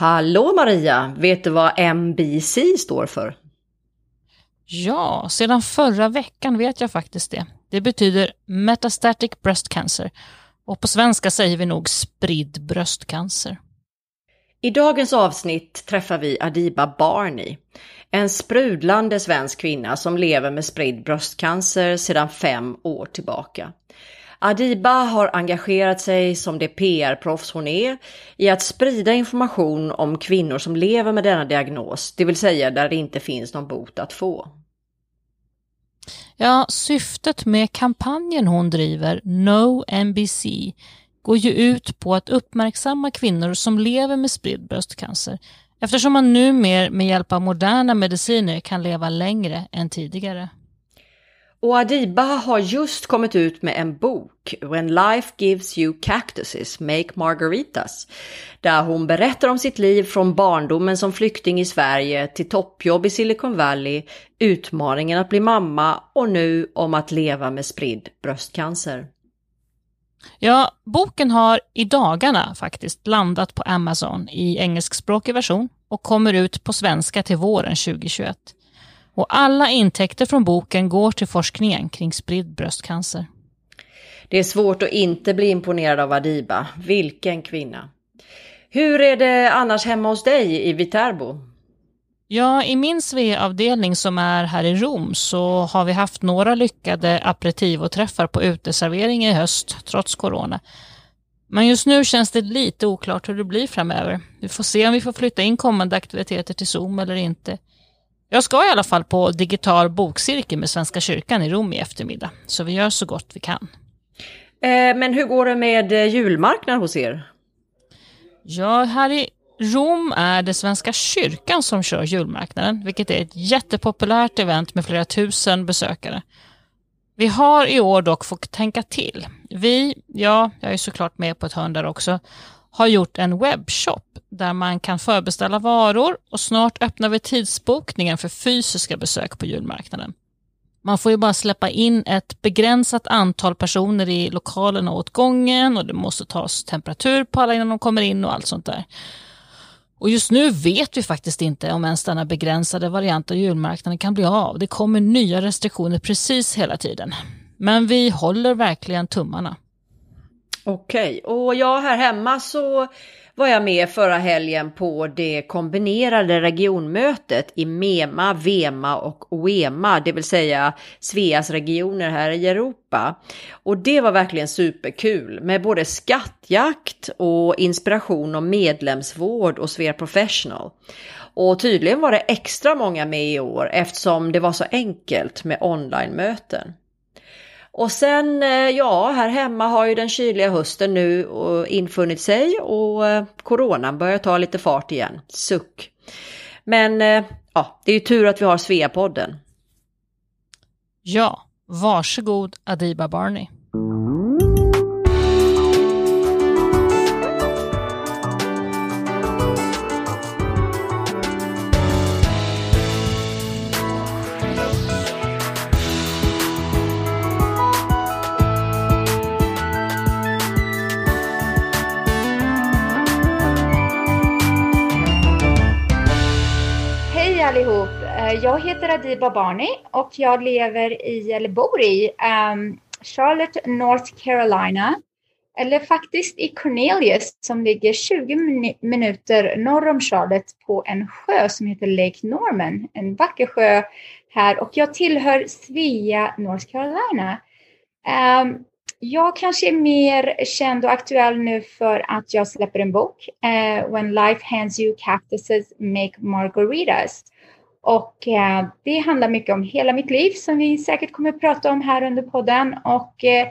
Hallå Maria! Vet du vad MBC står för? Ja, sedan förra veckan vet jag faktiskt det. Det betyder Metastatic Breast Cancer och på svenska säger vi nog spridd bröstcancer. I dagens avsnitt träffar vi Adiba Barney, en sprudlande svensk kvinna som lever med spridd bröstcancer sedan fem år tillbaka. Adiba har engagerat sig som det PR-proffs hon är i att sprida information om kvinnor som lever med denna diagnos, det vill säga där det inte finns någon bot att få. Ja, syftet med kampanjen hon driver, No NBC, går ju ut på att uppmärksamma kvinnor som lever med spridd bröstcancer eftersom man numera med hjälp av moderna mediciner kan leva längre än tidigare. Och Adiba har just kommit ut med en bok, When Life Gives You Cactuses, Make Margaritas, där hon berättar om sitt liv från barndomen som flykting i Sverige till toppjobb i Silicon Valley, utmaningen att bli mamma och nu om att leva med spridd bröstcancer. Ja, boken har i dagarna faktiskt landat på Amazon i engelskspråkig version och kommer ut på svenska till våren 2021 och alla intäkter från boken går till forskningen kring spridd bröstcancer. Det är svårt att inte bli imponerad av Adiba. Vilken kvinna! Hur är det annars hemma hos dig i Viterbo? Ja, i min SVE-avdelning som är här i Rom så har vi haft några lyckade aperitivoträffar på uteservering i höst, trots corona. Men just nu känns det lite oklart hur det blir framöver. Vi får se om vi får flytta in kommande aktiviteter till Zoom eller inte. Jag ska i alla fall på digital bokcirkel med Svenska kyrkan i Rom i eftermiddag, så vi gör så gott vi kan. Eh, men hur går det med eh, julmarknad hos er? Ja, här i Rom är det Svenska kyrkan som kör julmarknaden, vilket är ett jättepopulärt event med flera tusen besökare. Vi har i år dock fått tänka till. Vi, ja, jag är såklart med på ett hörn där också, har gjort en webbshop där man kan förbeställa varor och snart öppnar vi tidsbokningen för fysiska besök på julmarknaden. Man får ju bara släppa in ett begränsat antal personer i lokalerna åt gången och det måste tas temperatur på alla innan de kommer in och allt sånt där. Och just nu vet vi faktiskt inte om ens denna begränsade variant av julmarknaden kan bli av. Det kommer nya restriktioner precis hela tiden. Men vi håller verkligen tummarna. Okej, och jag här hemma så var jag med förra helgen på det kombinerade regionmötet i MEMA, VEMA och OEMA, det vill säga Sveas regioner här i Europa. Och det var verkligen superkul med både skattjakt och inspiration om medlemsvård och Svea Professional. Och tydligen var det extra många med i år eftersom det var så enkelt med online-möten. Och sen, eh, ja, här hemma har ju den kyliga hösten nu eh, infunnit sig och eh, coronan börjar ta lite fart igen. Suck. Men ja, det är ju tur att vi har Sveapodden. Ja, varsågod Adiba Barney. Jag heter Adiba Barney och jag lever i, eller bor i, um, Charlotte, North Carolina. Eller faktiskt i Cornelius som ligger 20 min minuter norr om Charlotte på en sjö som heter Lake Norman. En vacker sjö här och jag tillhör Svea, North Carolina. Um, jag kanske är mer känd och aktuell nu för att jag släpper en bok, uh, When Life Hands You Cactuses Make Margaritas. Och eh, det handlar mycket om hela mitt liv som vi säkert kommer att prata om här under podden. Och eh,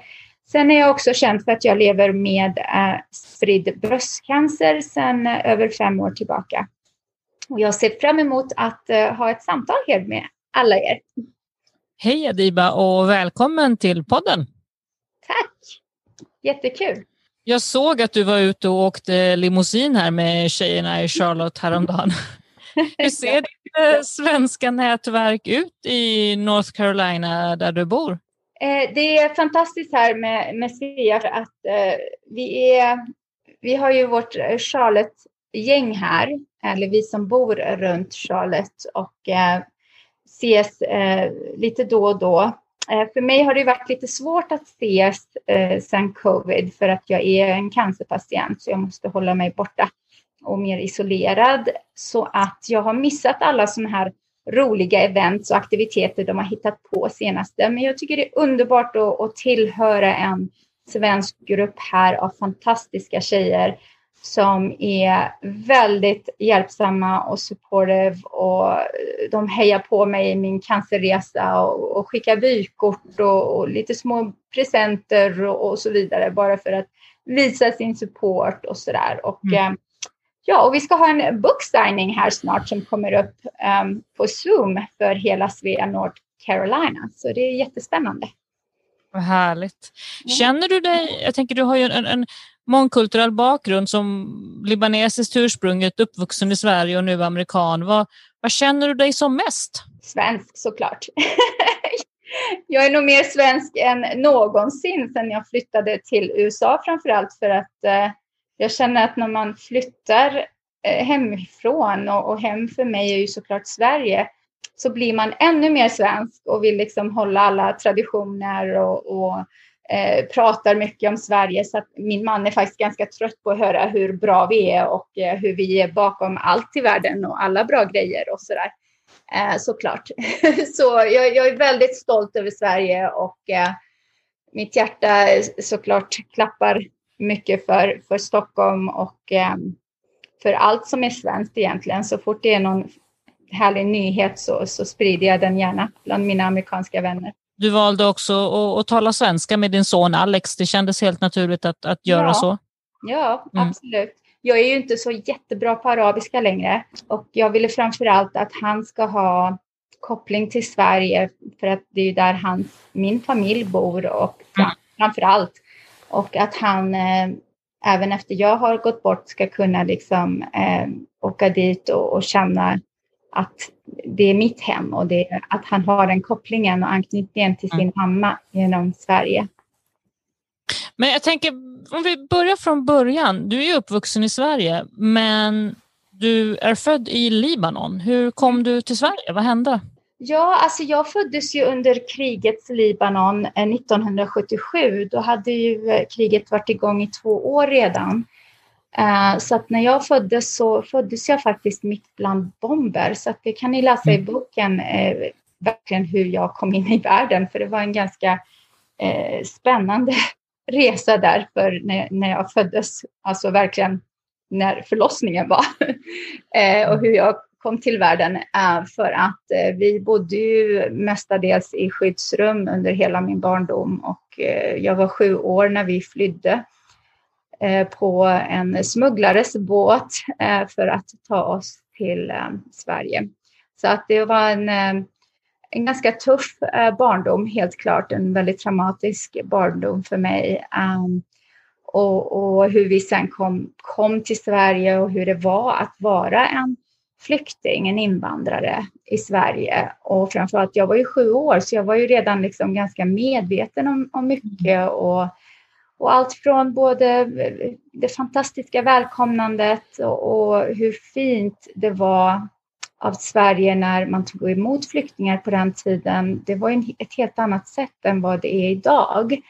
sen är jag också känd för att jag lever med eh, spridd bröstcancer sedan över fem år tillbaka. Och jag ser fram emot att ha ett samtal här med alla er. Hej Adiba och välkommen till podden. Tack! Jättekul. Jag såg att du var ute och åkte limousin här med tjejerna i Charlotte häromdagen. Hur ser ditt eh, svenska nätverk ut i North Carolina där du bor? Eh, det är fantastiskt här med, med Svea för att eh, vi, är, vi har ju vårt Charlotte gäng här, eller vi som bor runt Charlotte och ses lite då och då. För mig har det varit lite svårt att ses eh, sedan covid för att jag är en cancerpatient så jag måste hålla mig borta och mer isolerad. Så att jag har missat alla sådana här roliga events och aktiviteter de har hittat på senaste. Men jag tycker det är underbart att, att tillhöra en svensk grupp här av fantastiska tjejer som är väldigt hjälpsamma och supportive och de hejar på mig i min cancerresa och, och skickar vykort och, och, lite små presenter och, och, så vidare bara för att visa sin support och sådär. Och, mm. eh, ja, och vi ska ha en booksigning här snart som kommer upp um, på Zoom för hela Svea North Carolina. Så det är jättespännande. Vad härligt. Känner du dig, jag tänker du har ju en, en mångkulturell bakgrund som libanesiskt ursprunget, uppvuxen i Sverige och nu amerikan. Vad, vad känner du dig som mest? Svensk såklart. jag är nog mer svensk än någonsin sedan jag flyttade till USA framförallt för att eh, jag känner att när man flyttar eh, hemifrån och, och hem för mig är ju såklart Sverige så blir man ännu mer svensk och vill liksom hålla alla traditioner och, och eh, pratar mycket om Sverige. Så att min man är faktiskt ganska trött på att höra hur bra vi är och eh, hur vi är bakom allt i världen och alla bra grejer och sådär. Eh, såklart. så jag, jag, är väldigt stolt över Sverige och eh, mitt hjärta såklart klappar mycket för, för Stockholm och eh, för allt som är svenskt egentligen. Så fort det är någon härlig nyhet så, så sprider jag den gärna bland mina amerikanska vänner. Du valde också att, att tala svenska med din son Alex. Det kändes helt naturligt att, att göra ja. så. Ja, mm. absolut. Jag är ju inte så jättebra på arabiska längre och jag ville framför allt att han ska ha koppling till Sverige för att det är där hans, min familj bor och mm. framför allt. Och att han eh, även efter jag har gått bort ska kunna liksom eh, åka dit och, och känna att det är mitt hem och det att han har den kopplingen och anknytningen till sin mm. mamma genom Sverige. Men jag tänker, om vi börjar från början. Du är uppvuxen i Sverige, men du är född i Libanon. Hur kom du till Sverige? Vad hände? Ja, alltså jag föddes ju under krigets Libanon 1977. Eh, Då hade ju eh, kriget varit igång i två år redan. Uh, så att när jag föddes så föddes jag faktiskt mitt bland bomber. Så att det kan ni läsa i mm. boken, verkligen hur jag kom in i världen. För det var en ganska spännande resa där för när, när jag föddes. Alltså verkligen när förlossningen var. och hur jag kom till världen. Eh, för att eh, vi bodde ju mestadels i skyddsrum under hela min barndom. Och eh, jag var sju år när vi flydde på en smugglares båt för att ta oss till Sverige. Så att det var en, en ganska tuff barndom, helt klart. En väldigt traumatisk barndom för mig. Ehm, och, och, hur vi sen kom, kom till Sverige och hur det var att vara en flykting, en invandrare i Sverige. Och framförallt, jag var ju sju år, så jag var ju redan liksom ganska medveten om, om mycket och och allt från både det fantastiska välkomnandet och, och hur fint det var av Sverige när man tog emot flyktingar på den tiden. Det var ett helt annat sätt än vad det är idag.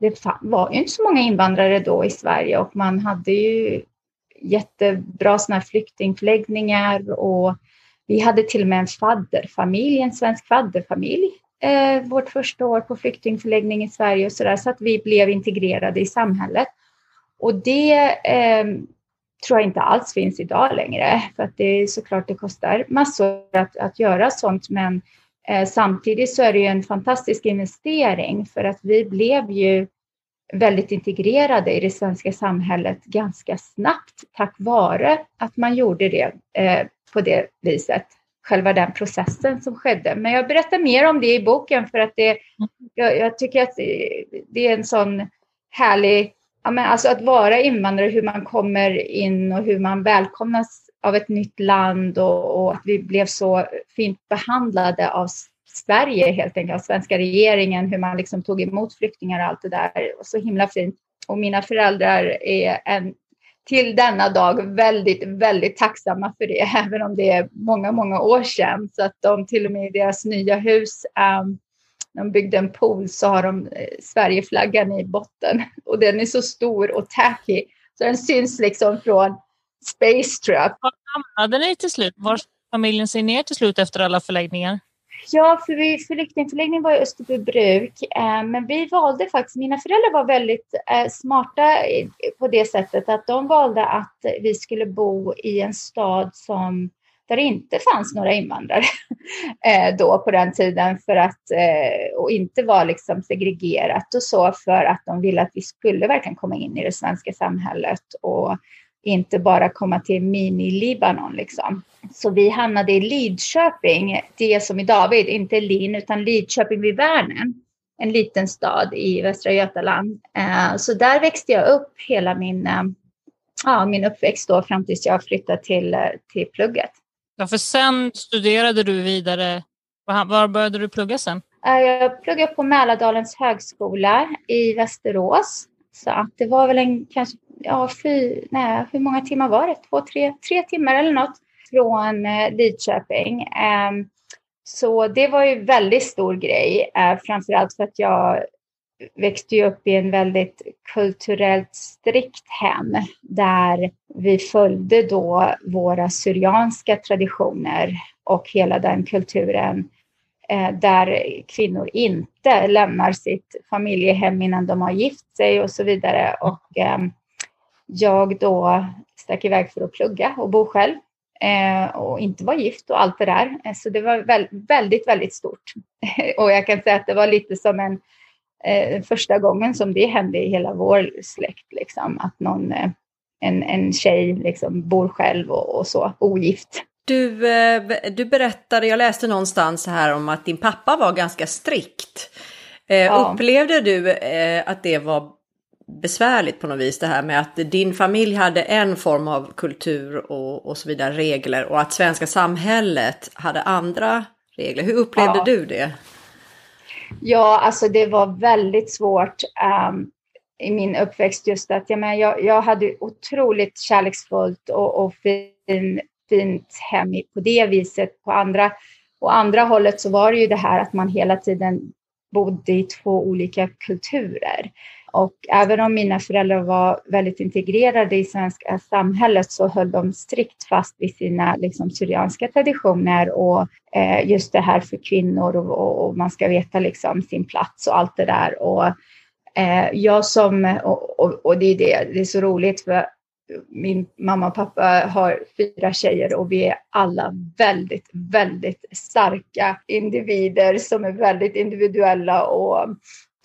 Det var ju inte så många invandrare då i Sverige och man hade ju jättebra såna här flyktingförläggningar och vi hade till och med en fadderfamilj, en svensk fadderfamilj eh, vårt första år på flyktingförläggning i Sverige och så där, så att vi blev integrerade i samhället. Och det eh, tror jag inte alls finns idag längre, för att det är såklart det kostar massor att, att göra sånt, men eh, samtidigt så är det ju en fantastisk investering för att vi blev ju väldigt integrerade i det svenska samhället ganska snabbt tack vare att man gjorde det eh, på det viset själva den processen som skedde. Men jag berättar mer om det i boken för att det, jag, jag tycker att det, det, är en sån härlig, ja, men alltså att vara invandrare, hur man kommer in och hur man välkomnas av ett nytt land och, och att vi blev så fint behandlade av Sverige helt enkelt, svenska regeringen, hur man liksom tog emot flyktingar och allt det där. Och så himla fint. Och mina föräldrar är en till denna dag väldigt, väldigt tacksamma för det, även om det är många, många år sedan. Så att de till och med i deras nya hus, um, de byggde en pool så har de eh, Sverigeflaggan i botten och den är så stor och tacky så den syns liksom från Space tror jag. Var hamnade ni till slut? Var familjen sig ner till slut efter alla förläggningar? Ja, för vi, flyktingförläggningen var i Österbybruk, eh, men vi valde faktiskt, mina föräldrar var väldigt eh, smarta på det sättet att de valde att vi skulle bo i en stad som där det inte fanns några invandrare eh, då på den tiden för att eh, och inte var liksom segregerat och så för att de ville att vi skulle verkligen komma in i det svenska samhället och inte bara komma till mini-Libanon liksom. Så vi hamnade i Lidköping, det som i David, inte Lin utan Lidköping vid Värnen, en liten stad i Västra Götaland. Eh, så där växte jag upp hela min, ja, min uppväxt då fram tills jag flyttade till, till plugget. Ja, för sen studerade du vidare. Var började du plugga sen? Eh, jag pluggade på Mälardalens högskola i Västerås. Så det var väl en kanske, ja, fy, nej, hur många timmar var det? Två, tre, tre timmar eller något från eh, Lidköping. Ehm, så det var ju väldigt stor grej, uh, framförallt för att jag växte ju upp i en väldigt kulturellt strikt hem där vi följde då våra syrianska traditioner och hela den kulturen eh, där kvinnor inte lämnar sitt familjehem innan de har gift sig och så vidare. Och ehm, jag då stack iväg för att plugga och bo själv eh, och inte vara gift och allt det där. Så det var väldigt, väldigt stort. och jag kan säga att det var lite som en eh, första gången som det hände i hela vår släkt, liksom, att någon, eh, en, en tjej liksom, bor själv och, och så, ogift. Du, eh, du berättade, jag läste någonstans här om att din pappa var ganska strikt. Eh, ja. Upplevde du eh, att det var besvärligt på något vis det här med att din familj hade en form av kultur och, och så vidare, regler och att svenska samhället hade andra regler. Hur upplevde ja. du det? Ja, alltså det var väldigt svårt um, i min uppväxt just att jag, men, jag, jag hade otroligt kärleksfullt och, och fin, fint hem på det viset. På andra, på andra hållet så var det ju det här att man hela tiden bodde i två olika kulturer. Och även om mina föräldrar var väldigt integrerade i svenska samhället så höll de strikt fast vid sina liksom, syrianska traditioner och eh, just det här för kvinnor och, och, och, man ska veta liksom, sin plats och allt det där. Och, eh, jag som, och, och, och det är det, det är så roligt för min mamma och pappa har fyra tjejer och vi är alla väldigt, väldigt starka individer som är väldigt individuella och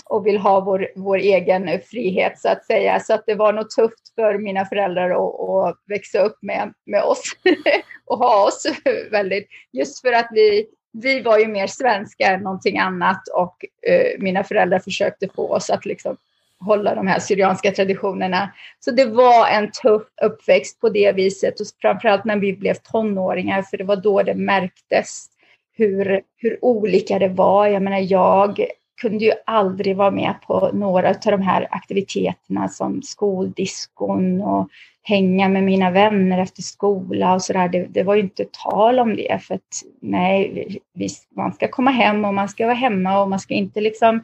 och vill ha vår, vår egen frihet så att säga. Så att det var nog tufft för mina föräldrar att, att växa upp med, med oss och ha oss väldigt, just för att vi, vi var ju mer svenska än någonting annat och eh, mina föräldrar försökte få oss att liksom hålla de här syrianska traditionerna. Så det var en tuff uppväxt på det viset och framförallt när vi blev tonåringar för det var då det märktes hur, hur olika det var. Jag menar, jag kunde ju aldrig vara med på några av de här aktiviteterna som skoldiskon och hänga med mina vänner efter skola och sådär. Det, det var ju inte tal om det för att nej, visst, man ska komma hem och man ska vara hemma och man ska inte liksom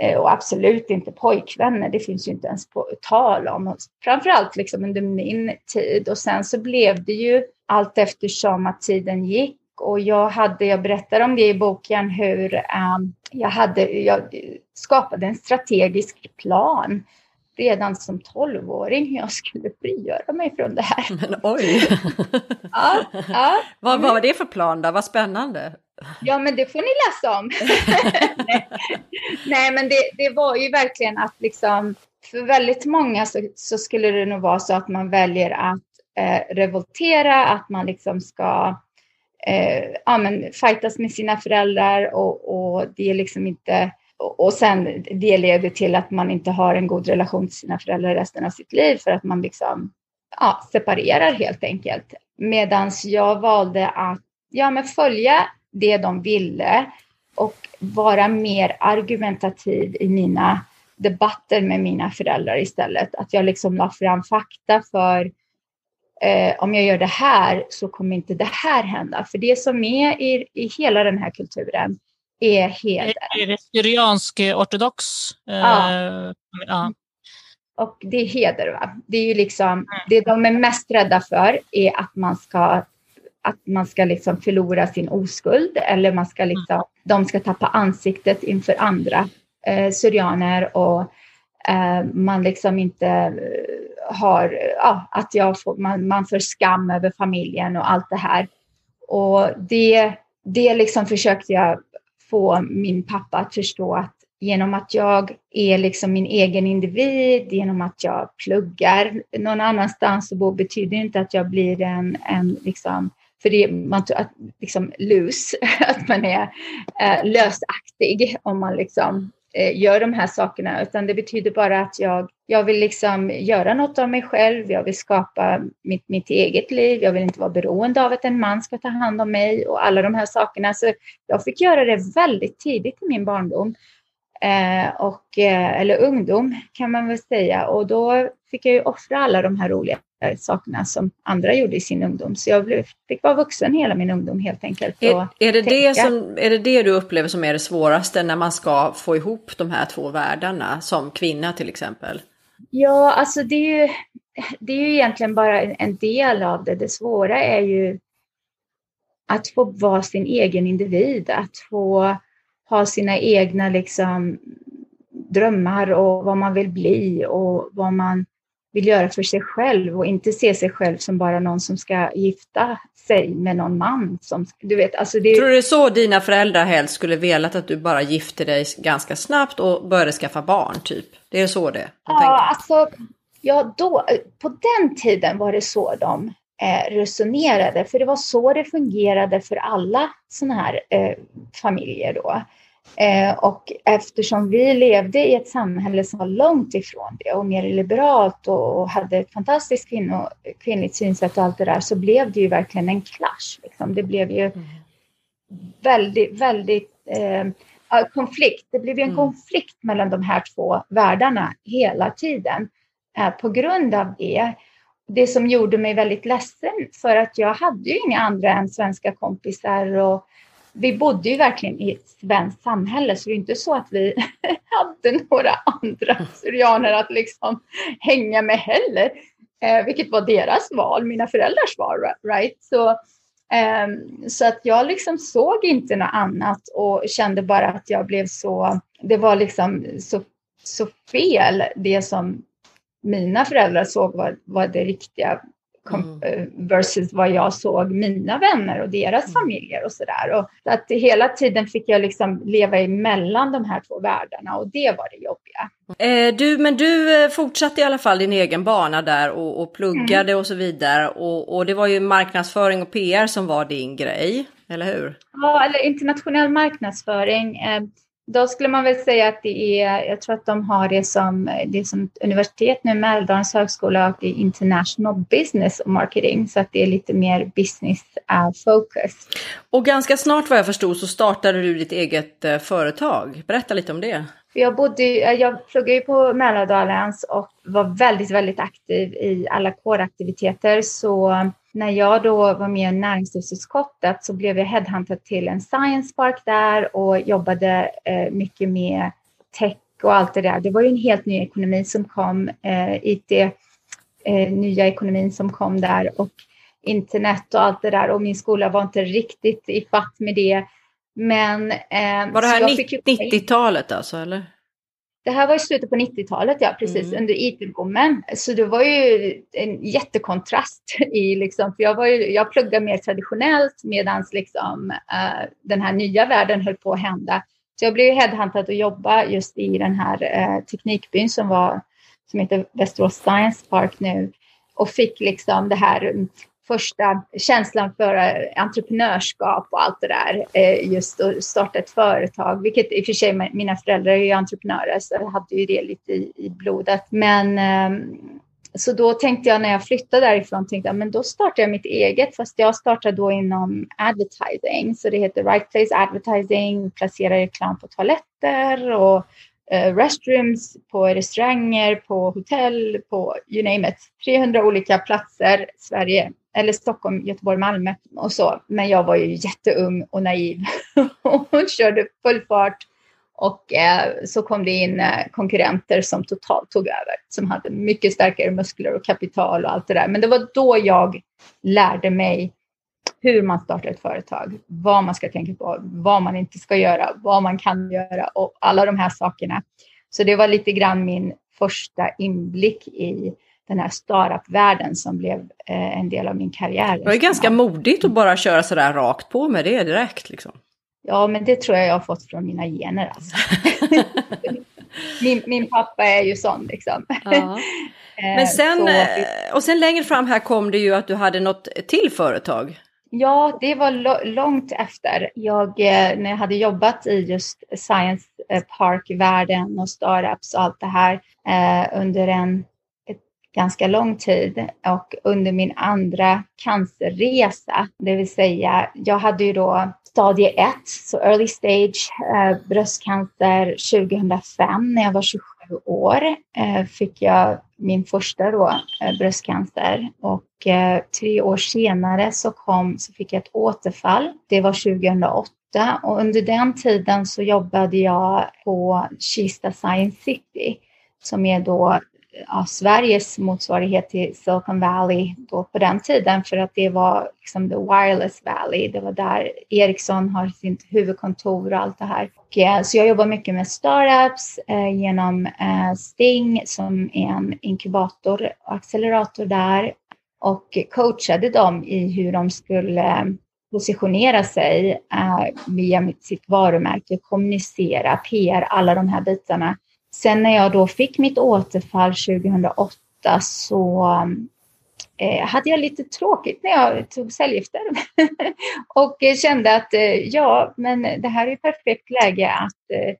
eh, och absolut inte pojkvänner, det finns ju inte ens på tal om. Framförallt liksom under min tid och sen så blev det ju allt eftersom att tiden gick och jag hade, jag berättar om det i boken hur um, jag, hade, jag skapade en strategisk plan redan som tolvåring hur jag skulle frigöra mig från det här. Men oj! ja, ja. Vad, vad var det för plan då? Vad spännande! Ja, men det får ni läsa om. Nej. Nej, men det, det var ju verkligen att liksom, för väldigt många så, så skulle det nog vara så att man väljer att eh, revoltera, att man liksom ska eh, ja, men fightas med sina föräldrar och, och det är liksom inte och sen det leder till att man inte har en god relation till sina föräldrar resten av sitt liv för att man liksom ja, separerar helt enkelt. Medan jag valde att ja, men följa det de ville och vara mer argumentativ i mina debatter med mina föräldrar istället. Att jag liksom la fram fakta för eh, om jag gör det här så kommer inte det här hända. För det som är i, i hela den här kulturen är heder. Är det syriansk ortodox? Eh, ja. ja. Och det är heder. Va? Det är ju liksom, mm. det de är mest rädda för är att man ska att man ska liksom förlora sin oskuld eller man ska liksom, mm. de ska tappa ansiktet inför andra eh, syrianer och Eh, man liksom inte eh, har, ja, att jag får, man, man får skam över familjen och allt det här. Och det, det liksom försökte jag få min pappa att förstå att genom att jag är liksom min egen individ, genom att jag pluggar någon annanstans och bor, betyder inte att jag blir en, en liksom, för det man att liksom loose, att man är eh, lösaktig om man liksom Eh, gör de här sakerna, utan det betyder bara att jag, jag vill liksom göra något av mig själv, jag vill skapa mitt, mitt eget liv, jag vill inte vara beroende av att en man ska ta hand om mig och alla de här sakerna. Så jag fick göra det väldigt tidigt i min barndom. Eh, och, eh, eller ungdom kan man väl säga. Och då fick jag ju offra alla de här roliga sakerna som andra gjorde i sin ungdom. Så jag blev, fick vara vuxen hela min ungdom helt enkelt. Är, är, det det som, är det det du upplever som är det svåraste när man ska få ihop de här två världarna som kvinna till exempel? Ja, alltså det är ju, det är ju egentligen bara en del av det. Det svåra är ju att få vara sin egen individ, att få ha sina egna liksom, drömmar och vad man vill bli och vad man vill göra för sig själv och inte se sig själv som bara någon som ska gifta sig med någon man. Som, du vet, alltså det... Tror du det är så dina föräldrar helst skulle velat att du bara gifte dig ganska snabbt och började skaffa barn typ? Det är så det? Ja, alltså, ja då, på den tiden var det så de eh, resonerade, för det var så det fungerade för alla sådana här eh, familjer då. Eh, och eftersom vi levde i ett samhälle som var långt ifrån det och mer liberalt och, hade ett fantastiskt kvinno, kvinnligt synsätt och allt det där så blev det ju verkligen en clash. Liksom. Det blev ju mm. väldigt, väldigt eh, konflikt. Det blev ju en mm. konflikt mellan de här två världarna hela tiden eh, på grund av det. Det som gjorde mig väldigt ledsen för att jag hade ju inga andra än svenska kompisar och vi bodde ju verkligen i ett svenskt samhälle så det är inte så att vi hade några andra syrianer att liksom hänga med heller. Eh, vilket var deras val, mina föräldrars val. Right? Så, eh, så att jag liksom såg inte något annat och kände bara att jag blev så, det var liksom så, så fel det som mina föräldrar såg var, var det riktiga Mm. Eh, versus vad jag såg mina vänner och deras mm. familjer och sådär. Så att hela tiden fick jag liksom leva emellan de här två världarna och det var det jobbiga. Eh, du, men du eh, fortsatte i alla fall din egen bana där och, och pluggade mm. och så vidare och, och det var ju marknadsföring och PR som var din grej, eller hur? Ja, eller internationell marknadsföring. Eh, då skulle man väl säga att det är, jag tror att de har det som, det som universitet nu, Mälardalens högskola och det är International Business och Marketing, så att det är lite mer business focus. Och ganska snart vad jag förstod så startade du ditt eget uh, företag. Berätta lite om det. Jag, bodde, jag pluggade ju på Mälardalens och var väldigt, väldigt aktiv i alla kåraktiviteter. Så när jag då var med i näringslivsutskottet så blev jag headhuntad till en science park där och jobbade eh, mycket med tech och allt det där. Det var ju en helt ny ekonomi som kom, eh, IT, eh, nya ekonomin som kom där och internet och allt det där och min skola var inte riktigt i fatt med det. Men... Var det här 90-talet alltså eller? Det här var i slutet på 90-talet, ja precis, mm. under IT-boomen. Så det var ju en jättekontrast i liksom, för jag, var ju, jag pluggade mer traditionellt medan liksom, uh, den här nya världen höll på att hända. Så jag blev headhuntad att jobba just i den här uh, teknikbyn som var som heter Västerås Science Park nu och fick liksom det här första känslan för eh, entreprenörskap och allt det där. Eh, just att starta ett företag, vilket i och för sig mina föräldrar är ju entreprenörer så jag hade ju det lite i, blodet. Men ehm, så då tänkte jag när jag flyttade därifrån, tänkte jag, men då startar jag mitt eget, fast jag startar då inom advertising. Så det heter Right Place Advertising, placerar reklam på toaletter och Eh, restrooms, på restauranger, på hotell, på you name it. 300 olika platser, Sverige, eller Stockholm, Göteborg, Malmö och så. Men jag var ju jätteung och naiv och körde full fart. Och eh, så kom det in eh, konkurrenter som totalt tog över, som hade mycket starkare muskler och kapital och allt det där. Men det var då jag lärde mig hur man startar ett företag, vad man ska tänka på, vad man inte ska göra, vad man kan göra och alla de här sakerna. Så det var lite grann min första inblick i den här startup-världen som blev eh, en del av min karriär. Det var ganska modigt att bara köra sådär rakt på med det direkt. Liksom. Ja, men det tror jag jag har fått från mina gener. Alltså. min, min, pappa är ju sån liksom. Ja. Men sen, Så, eh, och sen längre fram här kom det ju att du hade något till företag. Ja, det var långt efter. Jag, eh, när jag hade jobbat i just Science eh, Park-världen och startups och allt det här eh, under en ganska lång tid och under min andra cancerresa, det vill säga jag hade ju då stadie 1, så early stage eh, bröstcancer 2005 när jag var 27 år eh, fick jag min första då, eh, bröstcancer och eh, tre år senare så, kom, så fick jag ett återfall. Det var 2008 och under den tiden så jobbade jag på Kista Science City som är då ja, Sveriges motsvarighet till Silicon Valley då på den tiden för att det var liksom the wireless valley. Det var där Ericsson har sitt huvudkontor och allt det här. Och, eh, så jag jobbar mycket med startups eh, genom eh, Sting som är en inkubator och accelerator där och coachade dem i hur de skulle eh, positionera sig eh, via sitt varumärke, kommunicera, PR, alla de här bitarna Sen när jag då fick mitt återfall 2008 så eh, hade jag lite tråkigt när jag tog cellgifter och eh, kände att eh, ja, men det här är perfekt läge att eh,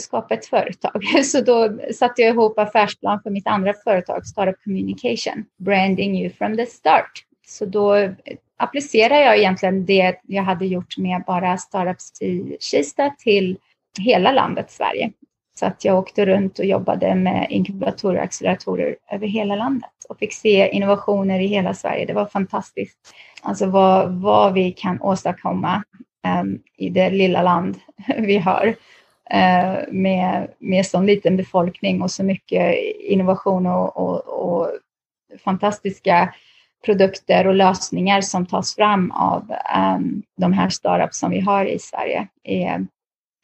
skapa ett företag. Så då satte jag ihop affärsplan för mitt andra företag, Startup Communication, branding you from the start. Så då eh, applicerar jag egentligen det jag hade gjort med bara startups i Kista till hela landet Sverige. Så att jag åkte runt och jobbade med inkubatorer och acceleratorer över hela landet och fick se innovationer i hela Sverige. Det var fantastiskt. Alltså vad, vad vi kan åstadkomma um, i det lilla land vi har uh, med, med sån liten befolkning och så mycket innovation och, och, och fantastiska produkter och lösningar som tas fram av um, de här startups som vi har i Sverige. Är,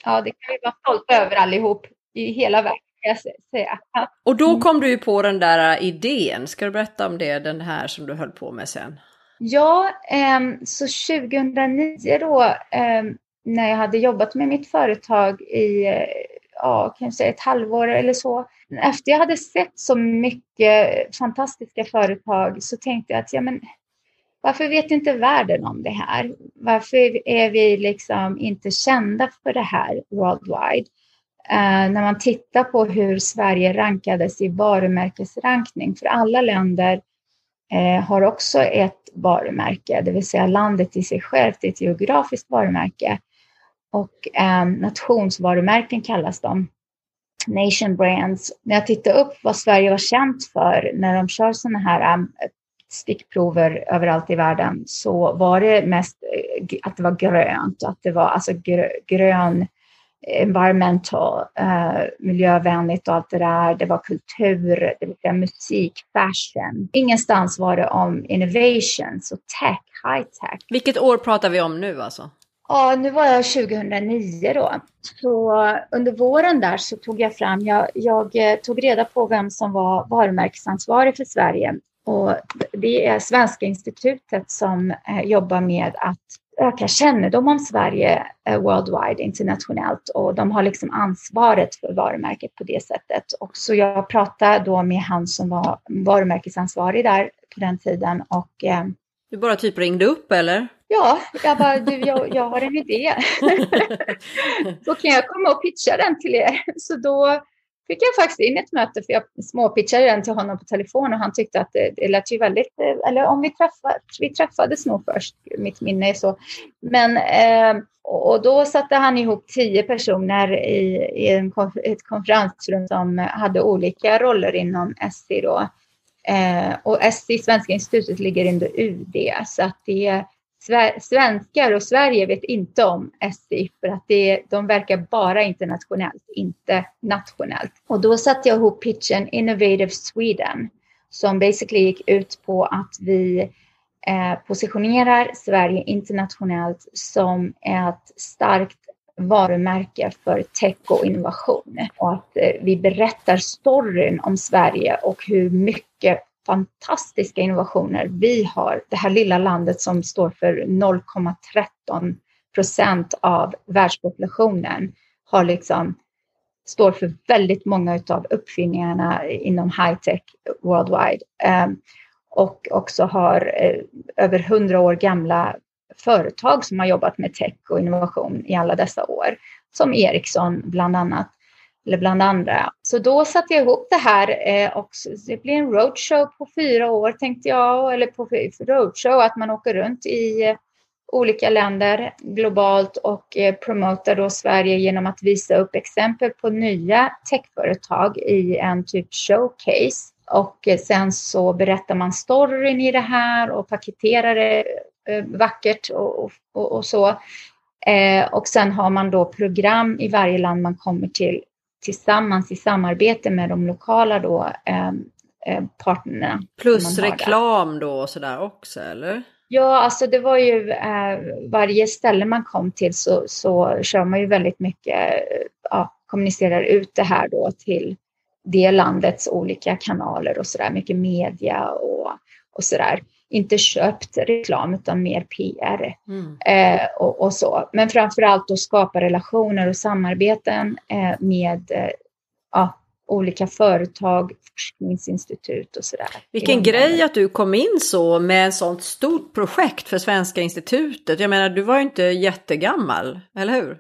ja, det kan vi vara stolta över allihop i hela världen. Jag säga. Och då mm. kom du ju på den där idén. Ska du berätta om det, den här som du höll på med sen? Ja, um, så 2009 då um, när jag hade jobbat med mitt företag i uh, ja, kanske ett halvår eller så. Efter jag hade sett så mycket fantastiska företag så tänkte jag att ja, men, varför vet inte världen om det här? Varför är vi liksom inte kända för det här worldwide? Eh, när man tittar på hur Sverige rankades i varumärkesrankning, för alla länder eh, har också ett varumärke, det vill säga landet i sig självt, ett geografiskt varumärke. Och eh, nationsvarumärken kallas de. Nation brands. När jag tittar upp vad Sverige var känt för när de kör sådana här eh, stickprover överallt i världen så var det mest eh, att det var grönt, att det var alltså grön environmental, uh, miljövänligt och allt det där. Det var kultur, det var musik, fashion. Ingenstans var det om innovations och tech, high tech. Vilket år pratar vi om nu alltså? Ja, nu var jag 2009 då. Så under våren där så tog jag fram, jag, jag eh, tog reda på vem som var varumärkesansvarig för Sverige. Och det är Svenska institutet som eh, jobbar med att öka kännedom om Sverige eh, worldwide, internationellt och de har liksom ansvaret för varumärket på det sättet. Och så jag pratade då med han som var varumärkesansvarig där på den tiden och eh, du bara typ ringde upp eller? Ja, jag bara, du, jag, jag har en idé. så kan jag komma och pitcha den till er? Så då fick jag faktiskt in ett möte, för jag småpitchade den till honom på telefon och han tyckte att det, det lät ju väldigt, eh, eller om vi, träffade, vi träffades nog först, mitt minne är så. Men, eh, Och då satte han ihop tio personer i, i en, ett konferensrum som hade olika roller inom SI då. Eh, och SI, Svenska institutet, ligger under UD. Så att det är svenskar och Sverige vet inte om SI för att det, de verkar bara internationellt, inte nationellt. Och då satte jag ihop pitchen Innovative Sweden som basically gick ut på att vi eh, positionerar Sverige internationellt som ett starkt varumärke för tech och innovation. Och att eh, vi berättar storyn om Sverige och hur mycket fantastiska innovationer vi har. Det här lilla landet som står för 0,13 procent av världspopulationen har liksom står för väldigt många av uppfinningarna inom high tech worldwide. Ehm, och också har eh, över hundra år gamla företag som har jobbat med tech och innovation i alla dessa år. Som Ericsson bland annat, eller bland andra. Så då satte jag ihop det här eh, och det blir en roadshow på fyra år tänkte jag, eller på roadshow att man åker runt i eh, olika länder globalt och eh, promotar då Sverige genom att visa upp exempel på nya techföretag i en typ showcase och eh, sen så berättar man storyn i det här och paketerar det eh, vackert och, och, och så. Eh, och sen har man då program i varje land man kommer till tillsammans i samarbete med de lokala då, eh, eh partnerna. Plus reklam då och sådär också eller? Ja, alltså det var ju eh, varje ställe man kom till så, så kör man ju väldigt mycket, ja, kommunicerar ut det här då till det landets olika kanaler och sådär, mycket media och, och sådär. Inte köpt reklam utan mer PR mm. eh, och, och, så. Men framför allt att skapa relationer och samarbeten eh, med eh, ja, olika företag, forskningsinstitut och sådär. Vilken grej att du kom in så med ett sånt stort projekt för Svenska institutet. Jag menar, du var ju inte jättegammal, eller hur?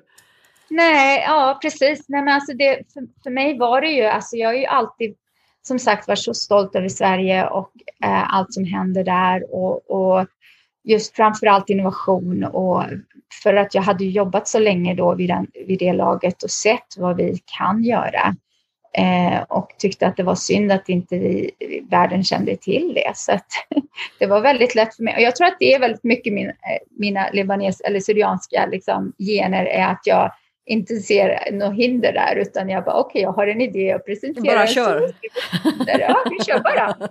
Nej, ja precis. Nej, men alltså det, för, för mig var det ju, alltså jag är ju alltid som sagt var så stolt över Sverige och eh, allt som händer där och, och just framförallt innovation och för att jag hade jobbat så länge då vid, den, vid det laget och sett vad vi kan göra eh, och tyckte att det var synd att inte vi, världen kände till det. Så att, det var väldigt lätt för mig. Och jag tror att det är väldigt mycket min, eh, mina libanes eller syrianska liksom, gener är att jag inte ser något hinder där utan jag bara okej, okay, jag har en idé och presenterar. Bara kör. Ja, vi kör bara.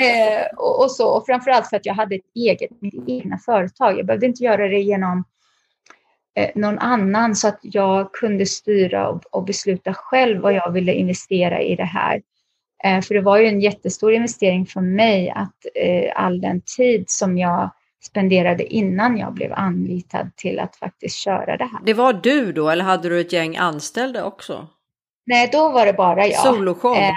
Eh, och, och, så, och framförallt för att jag hade ett eget, mitt egna företag. Jag behövde inte göra det genom eh, någon annan så att jag kunde styra och, och, besluta själv vad jag ville investera i det här. Eh, för det var ju en jättestor investering för mig att eh, all den tid som jag spenderade innan jag blev anlitad till att faktiskt köra det här. Det var du då eller hade du ett gäng anställda också? Nej, då var det bara jag. Soloshow? Eh,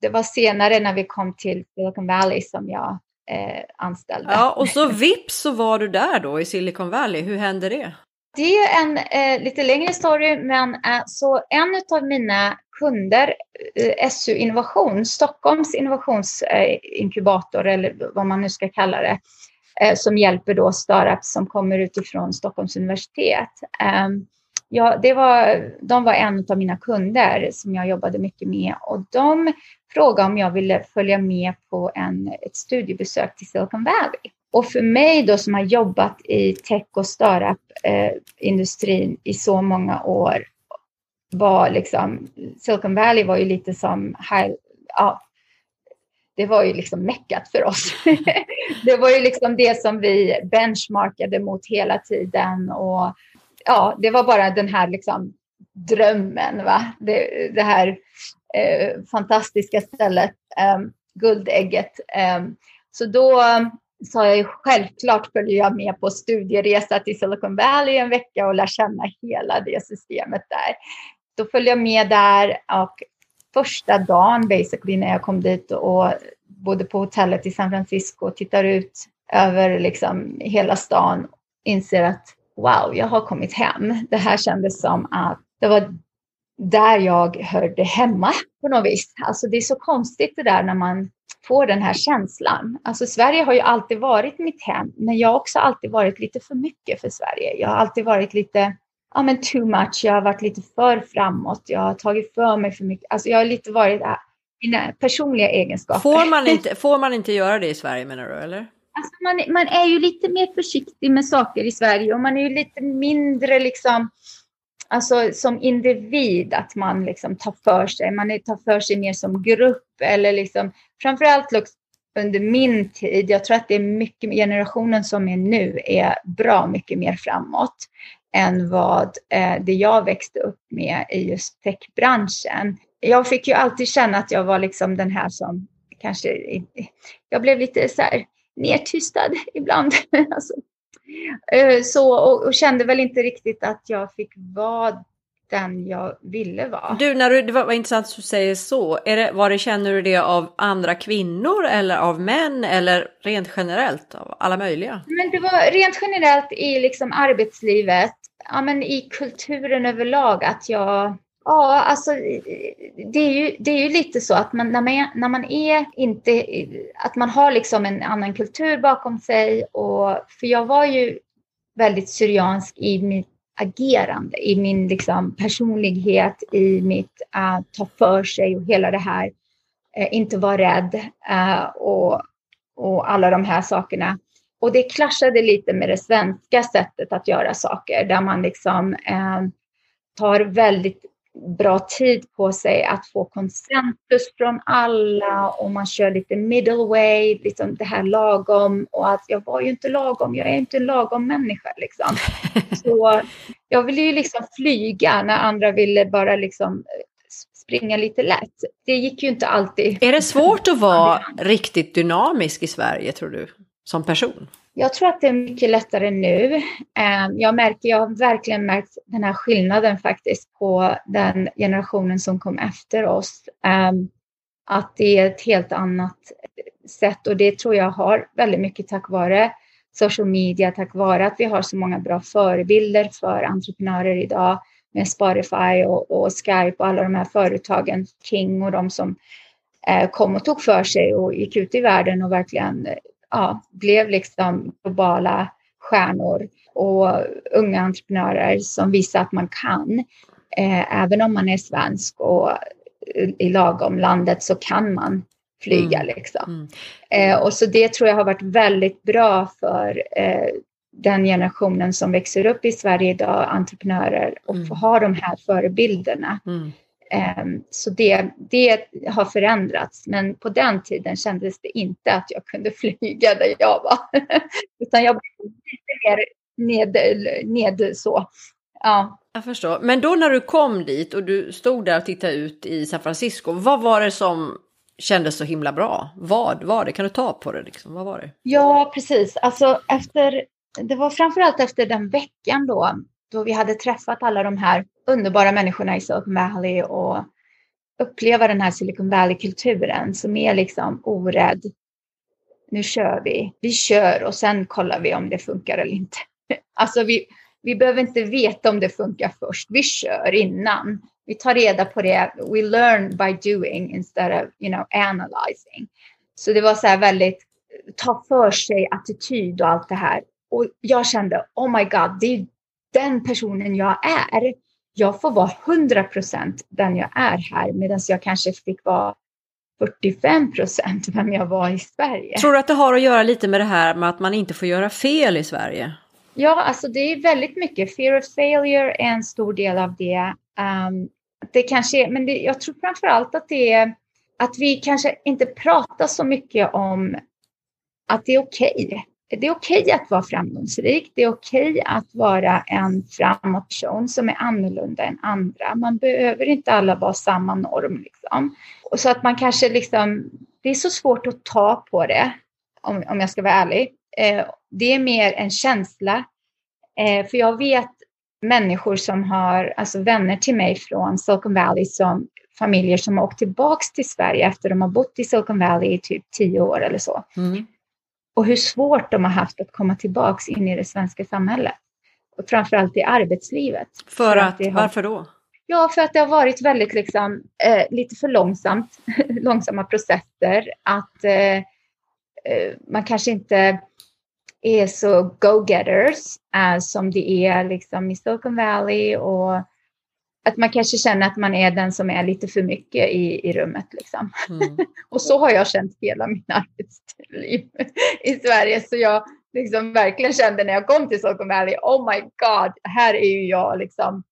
det var senare när vi kom till Silicon Valley som jag eh, anställde. Ja, och så vips så var du där då i Silicon Valley. Hur hände det? Det är en eh, lite längre story, men eh, så en av mina kunder, eh, SU Innovation, Stockholms innovationsinkubator eller vad man nu ska kalla det, Eh, som hjälper då startups som kommer utifrån Stockholms universitet. Ehm, ja, det var, de var en av mina kunder som jag jobbade mycket med och de frågade om jag ville följa med på en, ett studiebesök till Silicon Valley. Och för mig då som har jobbat i tech och startup-industrin eh, i så många år var liksom, Silicon Valley var ju lite som high, ja, det var ju liksom meckat för oss. det var ju liksom det som vi benchmarkade mot hela tiden och ja, det var bara den här liksom drömmen, va? Det, det här eh, fantastiska stället, eh, guldägget. Eh, så då ehm, sa jag ju självklart följer jag med på studieresa till Silicon Valley en vecka och lär känna hela det systemet där. Då följde jag med där och första dagen basically när jag kom dit och bodde på hotellet i San Francisco och tittar ut över liksom hela stan inser att wow, jag har kommit hem. Det här kändes som att det var där jag hörde hemma på något vis. Alltså det är så konstigt det där när man får den här känslan. Alltså Sverige har ju alltid varit mitt hem, men jag har också alltid varit lite för mycket för Sverige. Jag har alltid varit lite, ja men too much, jag har varit lite för framåt, jag har tagit för mig för mycket. Alltså jag har lite varit äh, mina personliga egenskaper. Får man inte, får man inte göra det i Sverige menar du eller? Alltså man, man är ju lite mer försiktig med saker i Sverige och man är ju lite mindre liksom Alltså som individ, att man liksom tar för sig. Man tar för sig mer som grupp eller liksom framförallt under min tid. Jag tror att det är mycket generationen som är nu är bra mycket mer framåt än vad eh, det jag växte upp med i just techbranschen. Jag fick ju alltid känna att jag var liksom den här som kanske, jag blev lite så här nedtystad ibland. alltså, Eh, så, och, och, kände väl inte riktigt att jag fick vara den jag ville vara. Du, när du, det var, var intressant att du säger så. Är det, var det, känner du det av andra kvinnor eller av män eller rent generellt av alla möjliga? Men det var rent generellt i liksom arbetslivet, ja, men i kulturen överlag att jag Ja, alltså det är, ju, det är ju lite så att man, när, man, när man är inte, att man har liksom en annan kultur bakom sig. Och, för jag var ju väldigt syriansk i mitt agerande, i min liksom personlighet, i mitt uh, ta för sig och hela det här, uh, inte vara rädd uh, och, och alla de här sakerna. Och det klaschade lite med det svenska sättet att göra saker, där man liksom tar väldigt bra tid på sig att få konsensus från alla och man kör lite middle way, liksom det här lagom och att jag var ju inte lagom, jag är inte en lagom människa liksom. Så jag ville ju liksom flyga när andra ville bara liksom springa lite lätt. Det gick ju inte alltid. Är det svårt att vara riktigt dynamisk i Sverige tror du, som person? Jag tror att det är mycket lättare nu. Eh, jag, märker, jag har verkligen märkt den här skillnaden faktiskt på den generationen som kom efter oss. Eh, att det är ett helt annat sätt och det tror jag har väldigt mycket tack vare social media, tack vare att vi har så många bra förebilder för entreprenörer idag med Spotify och, och Skype och alla de här företagen, King och de som eh, kom och tog för sig och gick ut i världen och verkligen ja, blev liksom globala stjärnor och unga entreprenörer som visar att man kan. Eh, även om man är svensk och i lagom landet så kan man flyga mm. liksom. Mm. Eh, och så det tror jag har varit väldigt bra för eh, den generationen som växer upp i Sverige idag, entreprenörer, och mm. få ha de här förebilderna. Mm. Ehm, så det, det har förändrats, men på den tiden kändes det inte att jag kunde flyga där jag var. Utan jag blev lite mer ned, ned så. Ja. Jag förstår. Men då när du kom dit och du stod där och tittade ut i San Francisco, vad var det som kändes så himla bra? Vad var det? Kan du ta på det? Liksom? Vad var det? Ja, precis. Alltså efter, det var framförallt efter den veckan då, då vi hade träffat alla de här underbara människorna i Silicon Valley och uppleva den här Silicon Valley-kulturen som är liksom orädd. Nu kör vi. Vi kör och sen kollar vi om det funkar eller inte. Alltså vi, vi behöver inte veta om det funkar först. Vi kör innan. Vi tar reda på det. We learn by doing instead of you know, analyzing. Så det var så här väldigt ta för sig attityd och allt det här. Och jag kände, oh my god, det är den personen jag är jag får vara 100 procent den jag är här medan jag kanske fick vara 45 procent vem jag var i Sverige. Tror du att det har att göra lite med det här med att man inte får göra fel i Sverige? Ja, alltså det är väldigt mycket. Fear of failure är en stor del av det. Um, det kanske, men det, jag tror framför allt att det är att vi kanske inte pratar så mycket om att det är okej. Okay det är okej okay att vara framgångsrik. Det är okej okay att vara en framåt person som är annorlunda än andra. Man behöver inte alla vara samma norm. Liksom. Och så att man kanske liksom, det är så svårt att ta på det, om, om jag ska vara ärlig. Eh, det är mer en känsla. Eh, för jag vet människor som har, alltså vänner till mig från Silicon Valley som familjer som har åkt tillbaks till Sverige efter de har bott i Silicon Valley i typ tio år eller så. Mm och hur svårt de har haft att komma tillbaks in i det svenska samhället. Och framförallt i arbetslivet. För, att, att har, varför då? Ja, för att det har varit väldigt liksom, eh, lite för långsamt, långsamma processer. Att eh, eh, man kanske inte är så go-getters eh, som det är liksom i Silicon Valley och att man kanske känner att man är den som är lite för mycket i, i rummet. Liksom. Mm. och så har jag känt hela min arbetsliv i Sverige. Så jag liksom verkligen kände när jag kom till Silicon Valley, oh my god, här är ju jag liksom,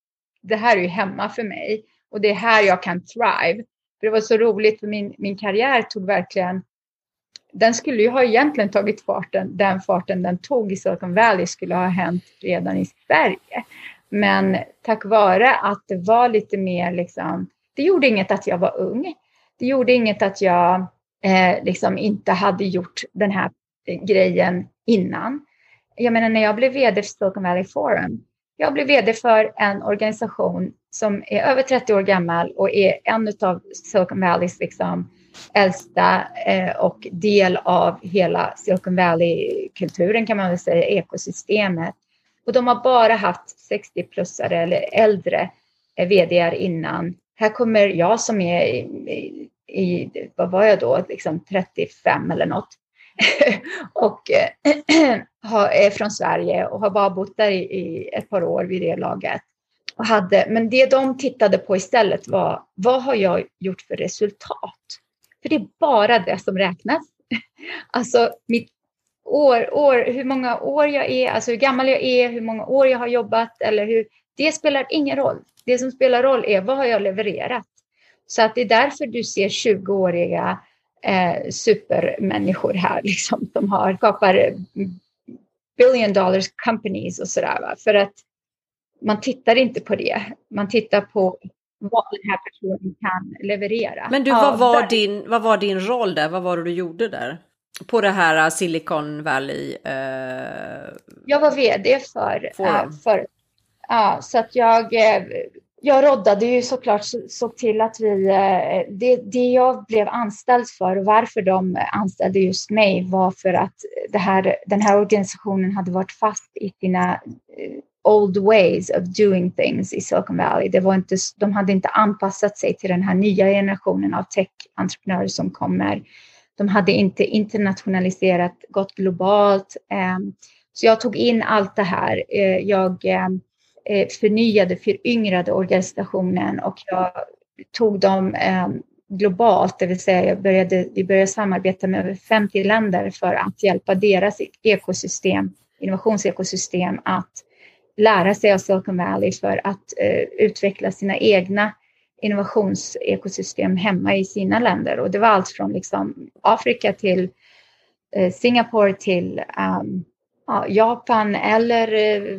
det här är ju hemma för mig och det är här jag kan thrive. För det var så roligt för min, min karriär tog verkligen, den skulle ju ha egentligen tagit farten, den farten den tog i Silicon Valley skulle ha hänt redan i Sverige. Men tack vare att det var lite mer liksom, det gjorde inget att jag var ung. Det gjorde inget att jag eh, liksom inte hade gjort den här eh, grejen innan. Jag menar när jag blev vd för Silicon Valley Forum, jag blev vd för en organisation som är över 30 år gammal och är en av Silicon Valleys liksom äldsta eh, och del av hela Silicon Valley-kulturen kan man väl säga, ekosystemet. Och de har bara haft 60-plussare eller äldre eh, vd innan. Här kommer jag som är i, i, i vad var jag då, liksom 35 eller något. och äh, är från Sverige och har bara bott där i, i, ett par år vid det laget. Och hade, men det de tittade på istället var vad har jag gjort för resultat? För det är bara det som räknas. alltså mitt år, år, hur många år jag är, alltså hur gammal jag är, hur många år jag har jobbat eller hur. Det spelar ingen roll. Det som spelar roll är vad har jag levererat? Så att det är därför du ser 20-åriga eh, supermänniskor här liksom, som har skapar billion dollars companies och sådär. För att man tittar inte på det. Man tittar på vad den här personen kan leverera. Men du, vad var, din, vad var din roll där? Vad var det du gjorde där? På det här uh, Silicon Valley? Uh, jag var vd för, uh, för ja, så att jag uh, jag roddade ju såklart, såg till att vi... Eh, det, det jag blev anställd för och varför de anställde just mig var för att det här, den här organisationen hade varit fast i sina eh, old ways of doing things i Silicon Valley. Det var inte, de hade inte anpassat sig till den här nya generationen av tech-entreprenörer som kommer. De hade inte internationaliserat, gått globalt. Ehm, så jag tog in allt det här. Eh, jag ehm, eh, förnyade, föryngrade organisationen och jag tog dem ehm, globalt, det vill säga jag började, vi började samarbeta med över 50 länder för att hjälpa deras ekosystem, innovationsekosystem att lära sig av Silicon Valley för att eh, utveckla sina egna innovationsekosystem hemma i sina länder. Och det var allt från liksom Afrika till eh, Singapore till um, ja, Japan eller eh,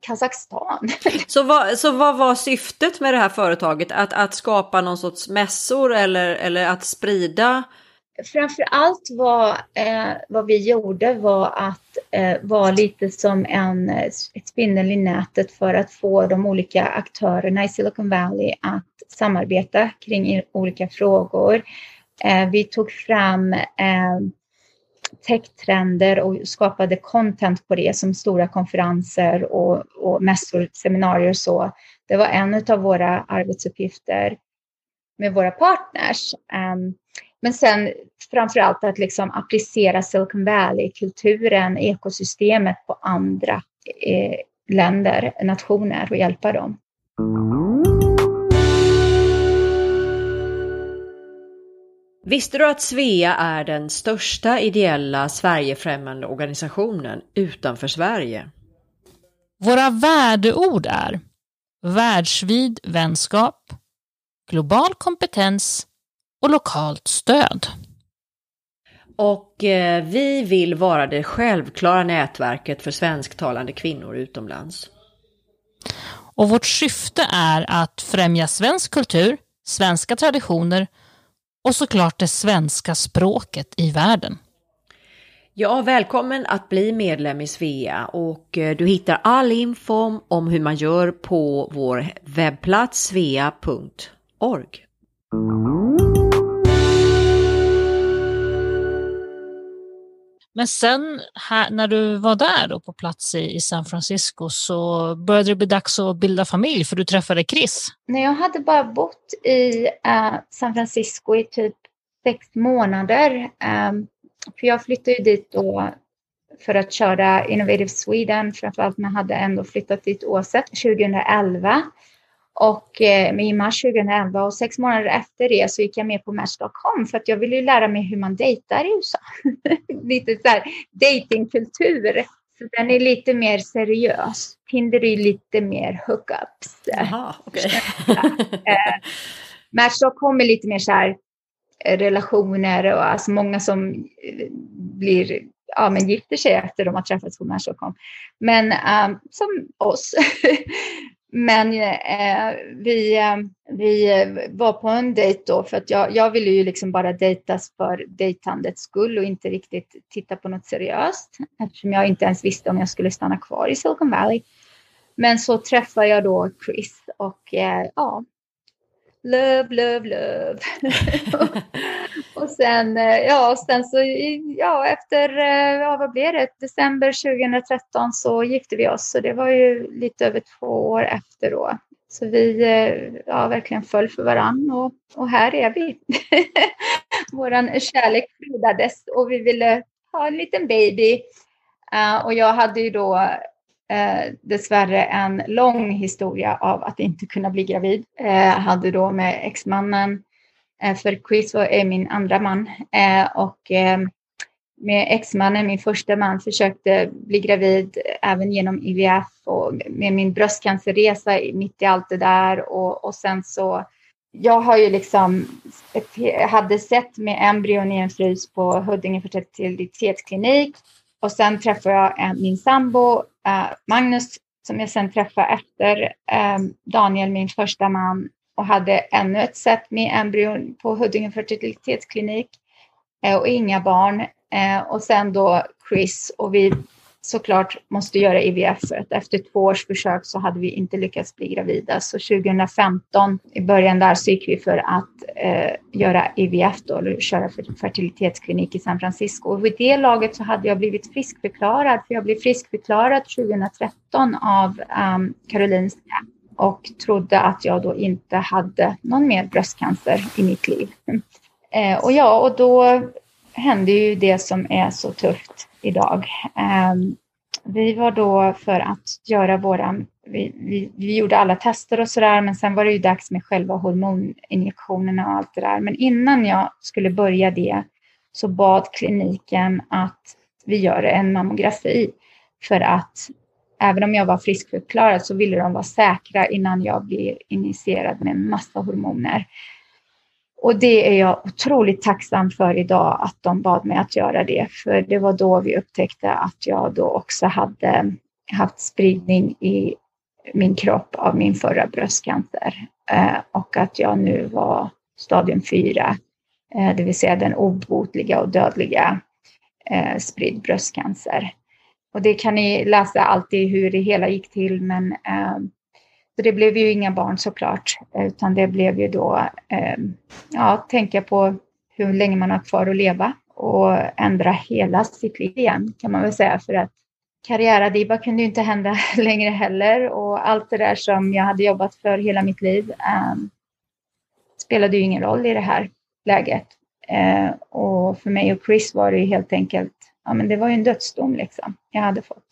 Kazakstan. Så vad, så vad var syftet med det här företaget? Att, att skapa någon sorts mässor eller, eller att sprida? Framför allt vad, eh, vad vi gjorde var att eh, vara lite som en, ett spindel i nätet för att få de olika aktörerna i Silicon Valley att samarbeta kring olika frågor. Eh, vi tog fram eh, techtrender och skapade content på det som stora konferenser och, och mässor, seminarier och så. Det var en av våra arbetsuppgifter med våra partners. Um, men sen framför allt att liksom applicera Silicon Valley-kulturen, ekosystemet på andra eh, länder, nationer och hjälpa dem. Visste du att Svea är den största ideella Sverigefrämmande organisationen utanför Sverige? Våra värdeord är världsvid vänskap, global kompetens och lokalt stöd. Och eh, vi vill vara det självklara nätverket för svensktalande kvinnor utomlands. Och vårt syfte är att främja svensk kultur, svenska traditioner och såklart det svenska språket i världen. Ja, välkommen att bli medlem i Svea och eh, du hittar all info om hur man gör på vår webbplats svea.org. Men sen här, när du var där då på plats i, i San Francisco så började det bli dags att bilda familj för du träffade Chris. När jag hade bara bott i uh, San Francisco i typ sex månader. Um, för jag flyttade ju dit då för att köra Innovative Sweden, framförallt när jag hade ändå flyttat dit oavsett, 2011. Och eh, i mars 2011 och sex månader efter det så gick jag med på Match.com för att jag ville ju lära mig hur man dejtar i USA. lite så här datingkultur. Så den är lite mer seriös. Tinder är lite mer hookups. Okej. Okay. eh, Match.com är lite mer så här eh, relationer och alltså många som eh, blir ja, men gifter sig efter de har träffats på Match.com. Men um, som oss. Men eh, vi, eh, vi var på en dejt då för att jag, jag ville ju liksom bara dejtas för dejtandets skull och inte riktigt titta på något seriöst eftersom jag inte ens visste om jag skulle stanna kvar i Silicon Valley. Men så träffade jag då Chris och eh, ja, love, love, love. och sen, eh, ja, sen så, ja, efter, eh, ja, vad blev det, december 2013 så gifte vi oss. Så det var ju lite över två år efter då. Så vi eh, ja, verkligen föll för varann och, och här är vi. Vår kärlek frodades och vi ville ha en liten baby. Uh, och jag hade ju då uh, dessvärre en lång historia av att inte kunna bli gravid. Uh, hade då med exmannen, Eh, för Chris var, är min andra man, eh, och ehm, med exmannen, min första man, försökte bli gravid även genom IVF och med min bröstcancerresa mitt i allt det där. Och, och sen så jag har ju liksom, hade sett med embryon i en frys på Huddinge fertilitetsklinik och sen träffade jag eh, min sambo Magnus som jag sen träffade efter ehm, Daniel, min första man och hade ännu ett set med embryon på Huddinge fertilitetsklinik eh, och inga barn. Eh, och sen då Chris och vi såklart måste göra IVF för att efter två års försök så hade vi inte lyckats bli gravida. Så 2015 i början där så gick vi för att eh, göra IVF då, eller köra fertilitetsklinik i San Francisco. Och vid det laget så hade jag blivit friskförklarad, för jag blev friskförklarad 2013 av ehm, um, Karolinska och trodde att jag då inte hade någon mer bröstcancer i mitt liv. Eh, och ja, och då hände ju det som är så tufft idag. Eh, vi var då för att göra våran, vi, vi, vi gjorde alla tester och sådär, men sen var det ju dags med själva hormoninjektionerna och allt det där. Men innan jag skulle börja det så bad kliniken att vi gör en mammografi för att även om jag var friskförklarad så ville de vara säkra innan jag blir initierad med en massa hormoner. Och det är jag otroligt tacksam för idag att de bad mig att göra det, för det var då vi upptäckte att jag då också hade haft spridning i min kropp av min förra bröstcancer eh, och att jag nu var stadium 4, eh, det vill säga den obotliga och dödliga eh, spridd bröstcancer. Och det kan ni läsa alltid hur det hela gick till, men ehm, så det blev ju inga barn såklart, utan det blev ju då, eh, ja, tänka på hur länge man har kvar att leva och ändra hela sitt liv igen kan man väl säga för att karriäradiba kunde ju inte hända längre heller och allt det där som jag hade jobbat för hela mitt liv eh, spelade ju ingen roll i det här läget. Eh, och för mig och Chris var det ju helt enkelt, ja men det var ju en dödsdom liksom jag hade fått.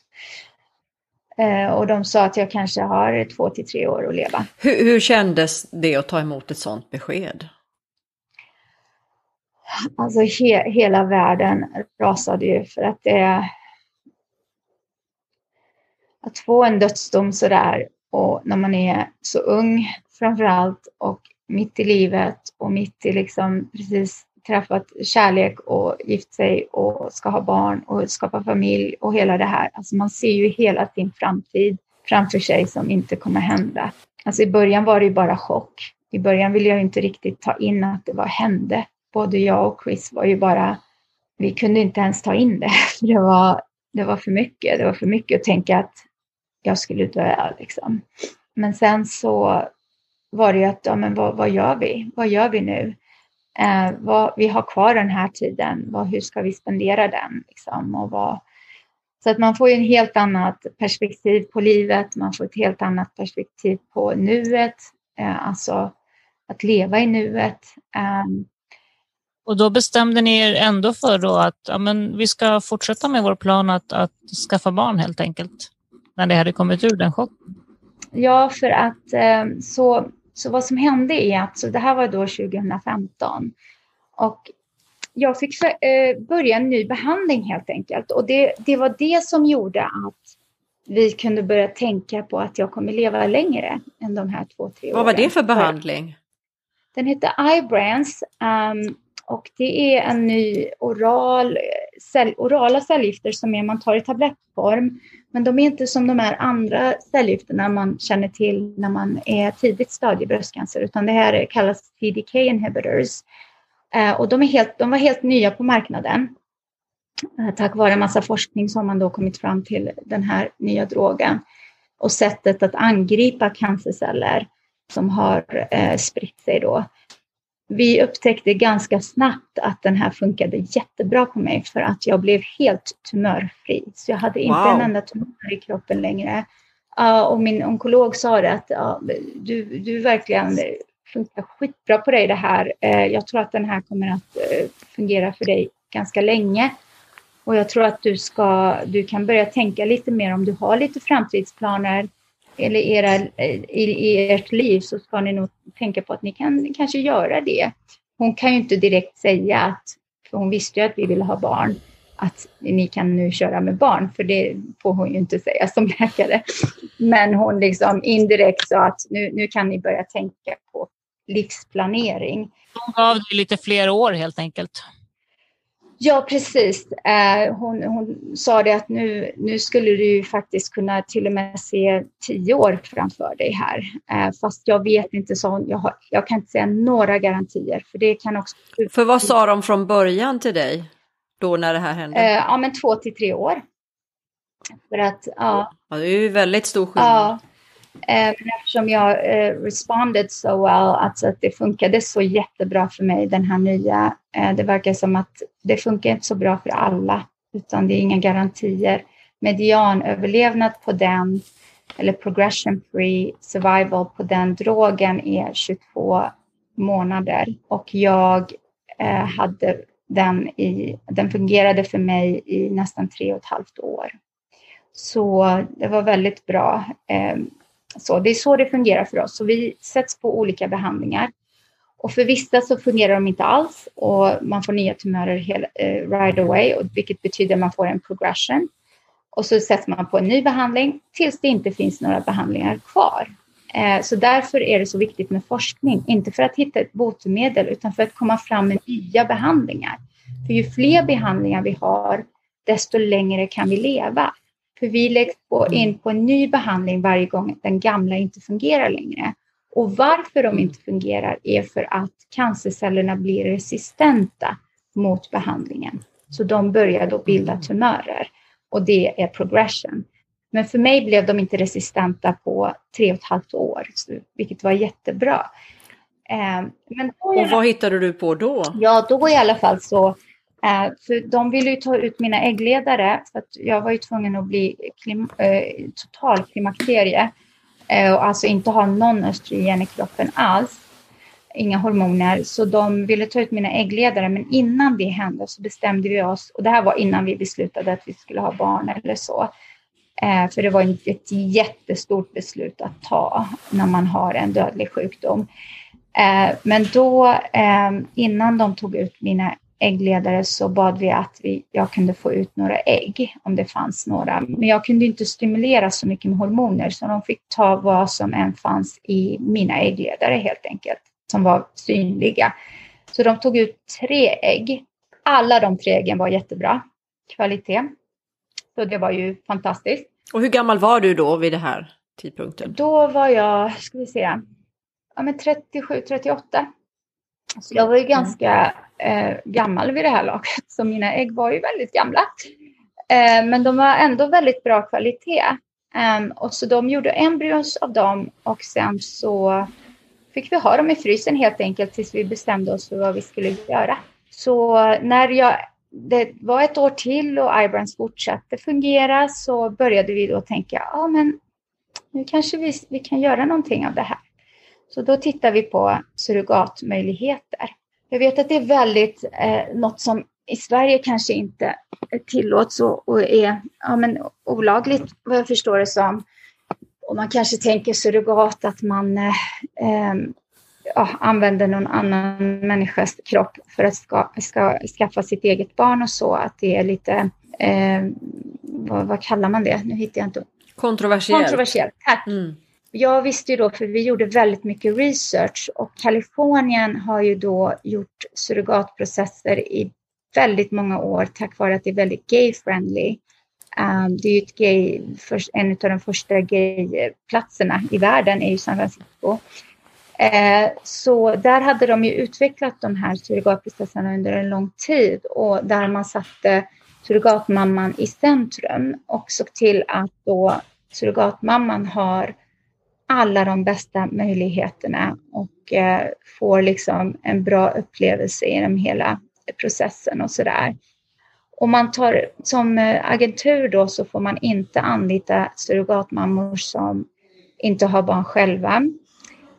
Eh, och de sa att jag kanske har två till tre år att leva. Hur, hur kändes det att ta emot ett sådant besked? Alltså he, hela världen rasade ju för att det... Att få en dödsdom sådär och när man är så ung framför allt och mitt i livet och mitt i liksom precis träffat kärlek och gift sig och ska ha barn och skapa familj och hela det här. Alltså man ser ju hela sin framtid framför sig som inte kommer hända. Alltså i början var det ju bara chock. I början ville jag inte riktigt ta in att det var hände. Både jag och Chris var ju bara, vi kunde inte ens ta in det. Det var, det var för mycket. Det var för mycket att tänka att jag skulle dö liksom. Men sen så var det ju att, ja men vad, vad gör vi? Vad gör vi nu? Eh, vad, vi har kvar den här tiden, vad, hur ska vi spendera den? Liksom, och vad, så att man får en helt annat perspektiv på livet, man får ett helt annat perspektiv på nuet, eh, alltså att leva i nuet. Um, och då bestämde ni er ändå för att ja, men vi ska fortsätta med vår plan att, att skaffa barn helt enkelt, när det hade kommit ur den chocken? Ja, för att eh, så, så vad som hände är att, så det här var då 2015, och jag fick eh, börja en ny behandling helt enkelt. Och det, det var det som gjorde att vi kunde börja tänka på att jag kommer leva längre än de här två, tre åren. Vad var det för behandling? Den heter Ibrance um, och det är en ny oral, cell, orala cellgifter som är, man tar i tablettform. Men de är inte som de här andra cellgifterna man känner till när man är tidigt stadie bröstcancer, utan det här kallas CDK inhibitors. Eh, och de, är helt, de var helt nya på marknaden. Eh, tack vare en massa forskning så har man då kommit fram till den här nya drogen och sättet att angripa cancerceller som har eh, spritt sig då vi upptäckte ganska snabbt att den här funkade jättebra på mig för att jag blev helt tumörfri. Så jag hade inte wow. en enda tumör i kroppen längre. Uh, och min onkolog sa det att uh, du, du verkligen funkar skitbra på dig det här. Uh, jag tror att den här kommer att uh, fungera för dig ganska länge. Och jag tror att du, ska, du kan börja tänka lite mer om du har lite framtidsplaner eller era, eh, i, i ert liv så ska ni nog tänka på att ni kan kanske göra det. Hon kan ju inte direkt säga att, för hon visste ju att vi ville ha barn, att ni kan nu köra med barn, för det får hon ju inte säga som läkare. Men hon liksom indirekt sa att nu, nu kan ni börja tänka på livsplanering. Hon gav dig lite fler år helt enkelt. Ja, precis. Eh, hon, hon sa det att nu, nu skulle du faktiskt kunna till och med se tio år framför dig här. Eh, fast jag vet inte, så jag, har, jag kan inte säga några garantier. För det kan också... För vad sa de från början till dig då när det här hände? Eh, ja, men två till tre år. För att, ja. ja det är ju väldigt stor skillnad. Ja, men eftersom jag responded so well, alltså att det funkade så jättebra för mig, den här nya. Eh, det verkar som att det funkar inte så bra för alla, utan det är inga garantier. Medianöverlevnad på den, eller progression free survival på den drogen är 22 månader och jag eh, hade den i, den fungerade för mig i nästan tre och ett halvt år. Så det var väldigt bra. Eh, så det är så det fungerar för oss. Så vi sätts på olika behandlingar. Och för vissa så fungerar de inte alls och man får nya tumörer hela, uh, eh, right away, och vilket betyder att man får en progression. Och så sätter man på en ny behandling tills det inte finns några behandlingar kvar. Eh, så därför är det så viktigt med forskning, inte för att hitta ett botemedel utan för att komma fram med nya behandlingar. För ju fler behandlingar vi har, desto längre kan vi leva. För vi läggs på, in på en ny behandling varje gång den gamla inte fungerar längre. Och varför de inte fungerar är för att cancercellerna blir resistenta mot behandlingen. Så de börjar då bilda tumörer och det är progression. Men för mig blev de inte resistenta på tre och ett halvt år, vilket var jättebra. Eh, men och vad hittade du på då? Ja, då i alla fall så Eh, för de ville ju ta ut mina äggledare, för jag var ju tvungen att bli klim, eh, total klimakterie Eh, och alltså inte ha någon östrogen i kroppen alls, inga hormoner. Så de ville ta ut mina äggledare, men innan det hände så bestämde vi oss, och det här var innan vi beslutade att vi skulle ha barn eller så, eh, för det var ett jättestort beslut att ta när man har en dödlig sjukdom. Eh, men då, innan de tog ut mina äggledare så bad vi att vi, jag kunde få ut några ägg om det fanns några. Men jag kunde inte stimulera så mycket med hormoner så de fick ta vad som än fanns i mina äggledare helt enkelt, som var synliga. Så de tog ut tre ägg. Alla de tre äggen var jättebra kvalitet. Så det var ju fantastiskt. Och hur gammal var du då vid den här tidpunkten? Då var jag, ska vi se, ja, men 37, 38. Så jag var ju ganska eh, gammal vid det här laget, så mina ägg var ju väldigt gamla. Eh, men de var ändå väldigt bra kvalitet. Um, och så de gjorde embryos av dem och sen så fick vi ha dem i frysen helt enkelt tills vi bestämde oss för vad vi skulle göra. Så när jag, det var ett år till och Ibrans fortsatte fungera så började vi då tänka, ja men nu kanske vi, vi kan göra någonting av det här. Så då tittar vi på surrogatmöjligheter. Jag vet att det är väldigt eh, något som i Sverige kanske inte tillåts och, och är ja, men olagligt vad jag förstår det som. Och man kanske tänker surrogat att man eh, eh, ja, använder någon annan människas kropp för att ska, ska, skaffa sitt eget barn och så. Att det är lite, eh, vad, vad, kallar man det? Nu hittar jag inte. Kontroversiellt. Kontroversiellt, tack. Mm. Jag visste ju då, för vi gjorde väldigt mycket research och Kalifornien har ju då gjort surrogatprocesser i väldigt många år tack vare att det är väldigt gay-friendly. Um, det är ju ett gay, för, en av de första gayplatserna i världen är ju San Francisco. Eh, så där hade de ju utvecklat de här surrogatprocesserna under en lång tid och där man satte surrogatmamman i centrum och såg till att då surrogatmamman har alla de bästa möjligheterna och eh, får liksom en bra upplevelse genom hela processen och sådär. Och man tar som eh, agentur då så får man inte anlita surrogatmammor som inte har barn själva,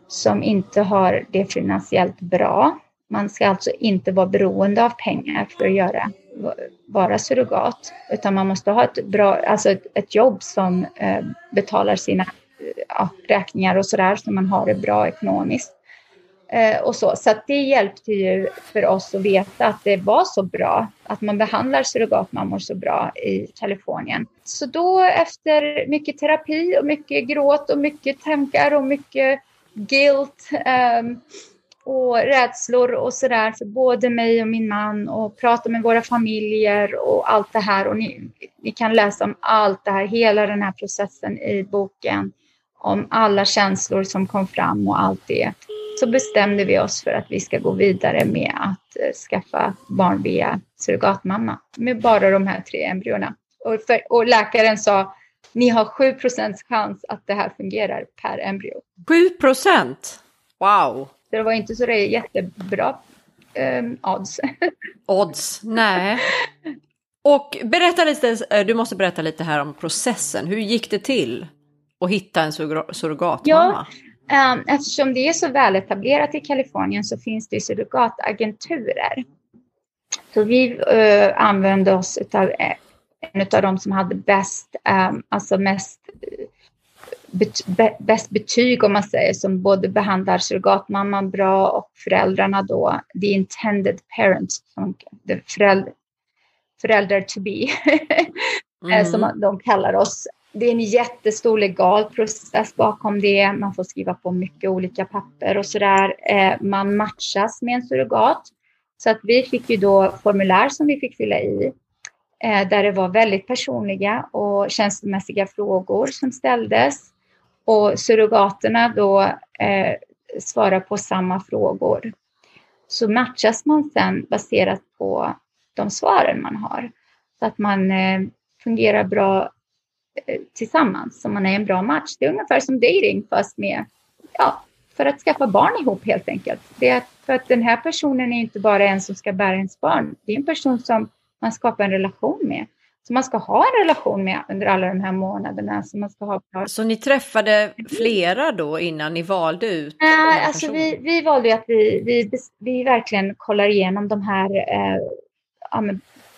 som inte har det finansiellt bra. Man ska alltså inte vara beroende av pengar för att göra, vara surrogat, utan man måste ha ett, bra, alltså ett, ett jobb som eh, betalar sina ja, räkningar och sådär, så man har det bra ekonomiskt. Eh, och så. så det hjälpte ju för oss att veta att det var så bra, att man behandlar surrogatmammor så bra i Kalifornien. Så då efter mycket terapi och mycket gråt och mycket tankar och mycket guilt eh, och rädslor och sådär för både mig och min man och prata med våra familjer och allt det här. Och ni, ni kan läsa om allt det här, hela den här processen i boken om alla känslor som kom fram och allt det, så bestämde vi oss för att vi ska gå vidare med att eh, skaffa barn via surrogatmamma med bara de här tre embryona. Och, för, och läkaren sa, ni har 7 chans att det här fungerar per embryo. 7 procent? Wow! Så det var inte så det är jättebra um, odds. odds, nej. Och berätta lite, eh, du måste berätta lite här om processen. Hur gick det till? Och hitta en surrogatmamma? Ja, um, eftersom det är så väletablerat i Kalifornien så finns det surrogatagenturer. Så vi uh, använde oss av eh, en av de som hade bäst, um, alltså mest bet, bäst betyg om man säger, som både behandlar surrogatmamman bra och föräldrarna då, the intended parents, som föräldrar, föräldrar to be, mm. som de kallar oss det är en jättestor legal process bakom det. Man får skriva på mycket olika papper och sådär. där. man matchas med en surrogat. Så att vi fick ju då formulär som vi fick fylla i eh, där det var väldigt personliga och känslomässiga frågor som ställdes. Och surrogaterna då eh, svarar på samma frågor. Så matchas man sen baserat på de svaren man har. Så att man eh, fungerar bra tillsammans som man är en bra match. Det är ungefär som dating fast med, ja, för att skaffa barn ihop helt enkelt. Det är för att den här personen är inte bara en som ska bära ens barn. Det är en person som man skapar en relation med. Som man ska ha en relation med under alla de här månaderna. Som man ska ha Så ni träffade flera då innan ni valde ut? Nej, alltså vi, vi valde att vi, vi, vi verkligen kollar igenom de här eh, ja,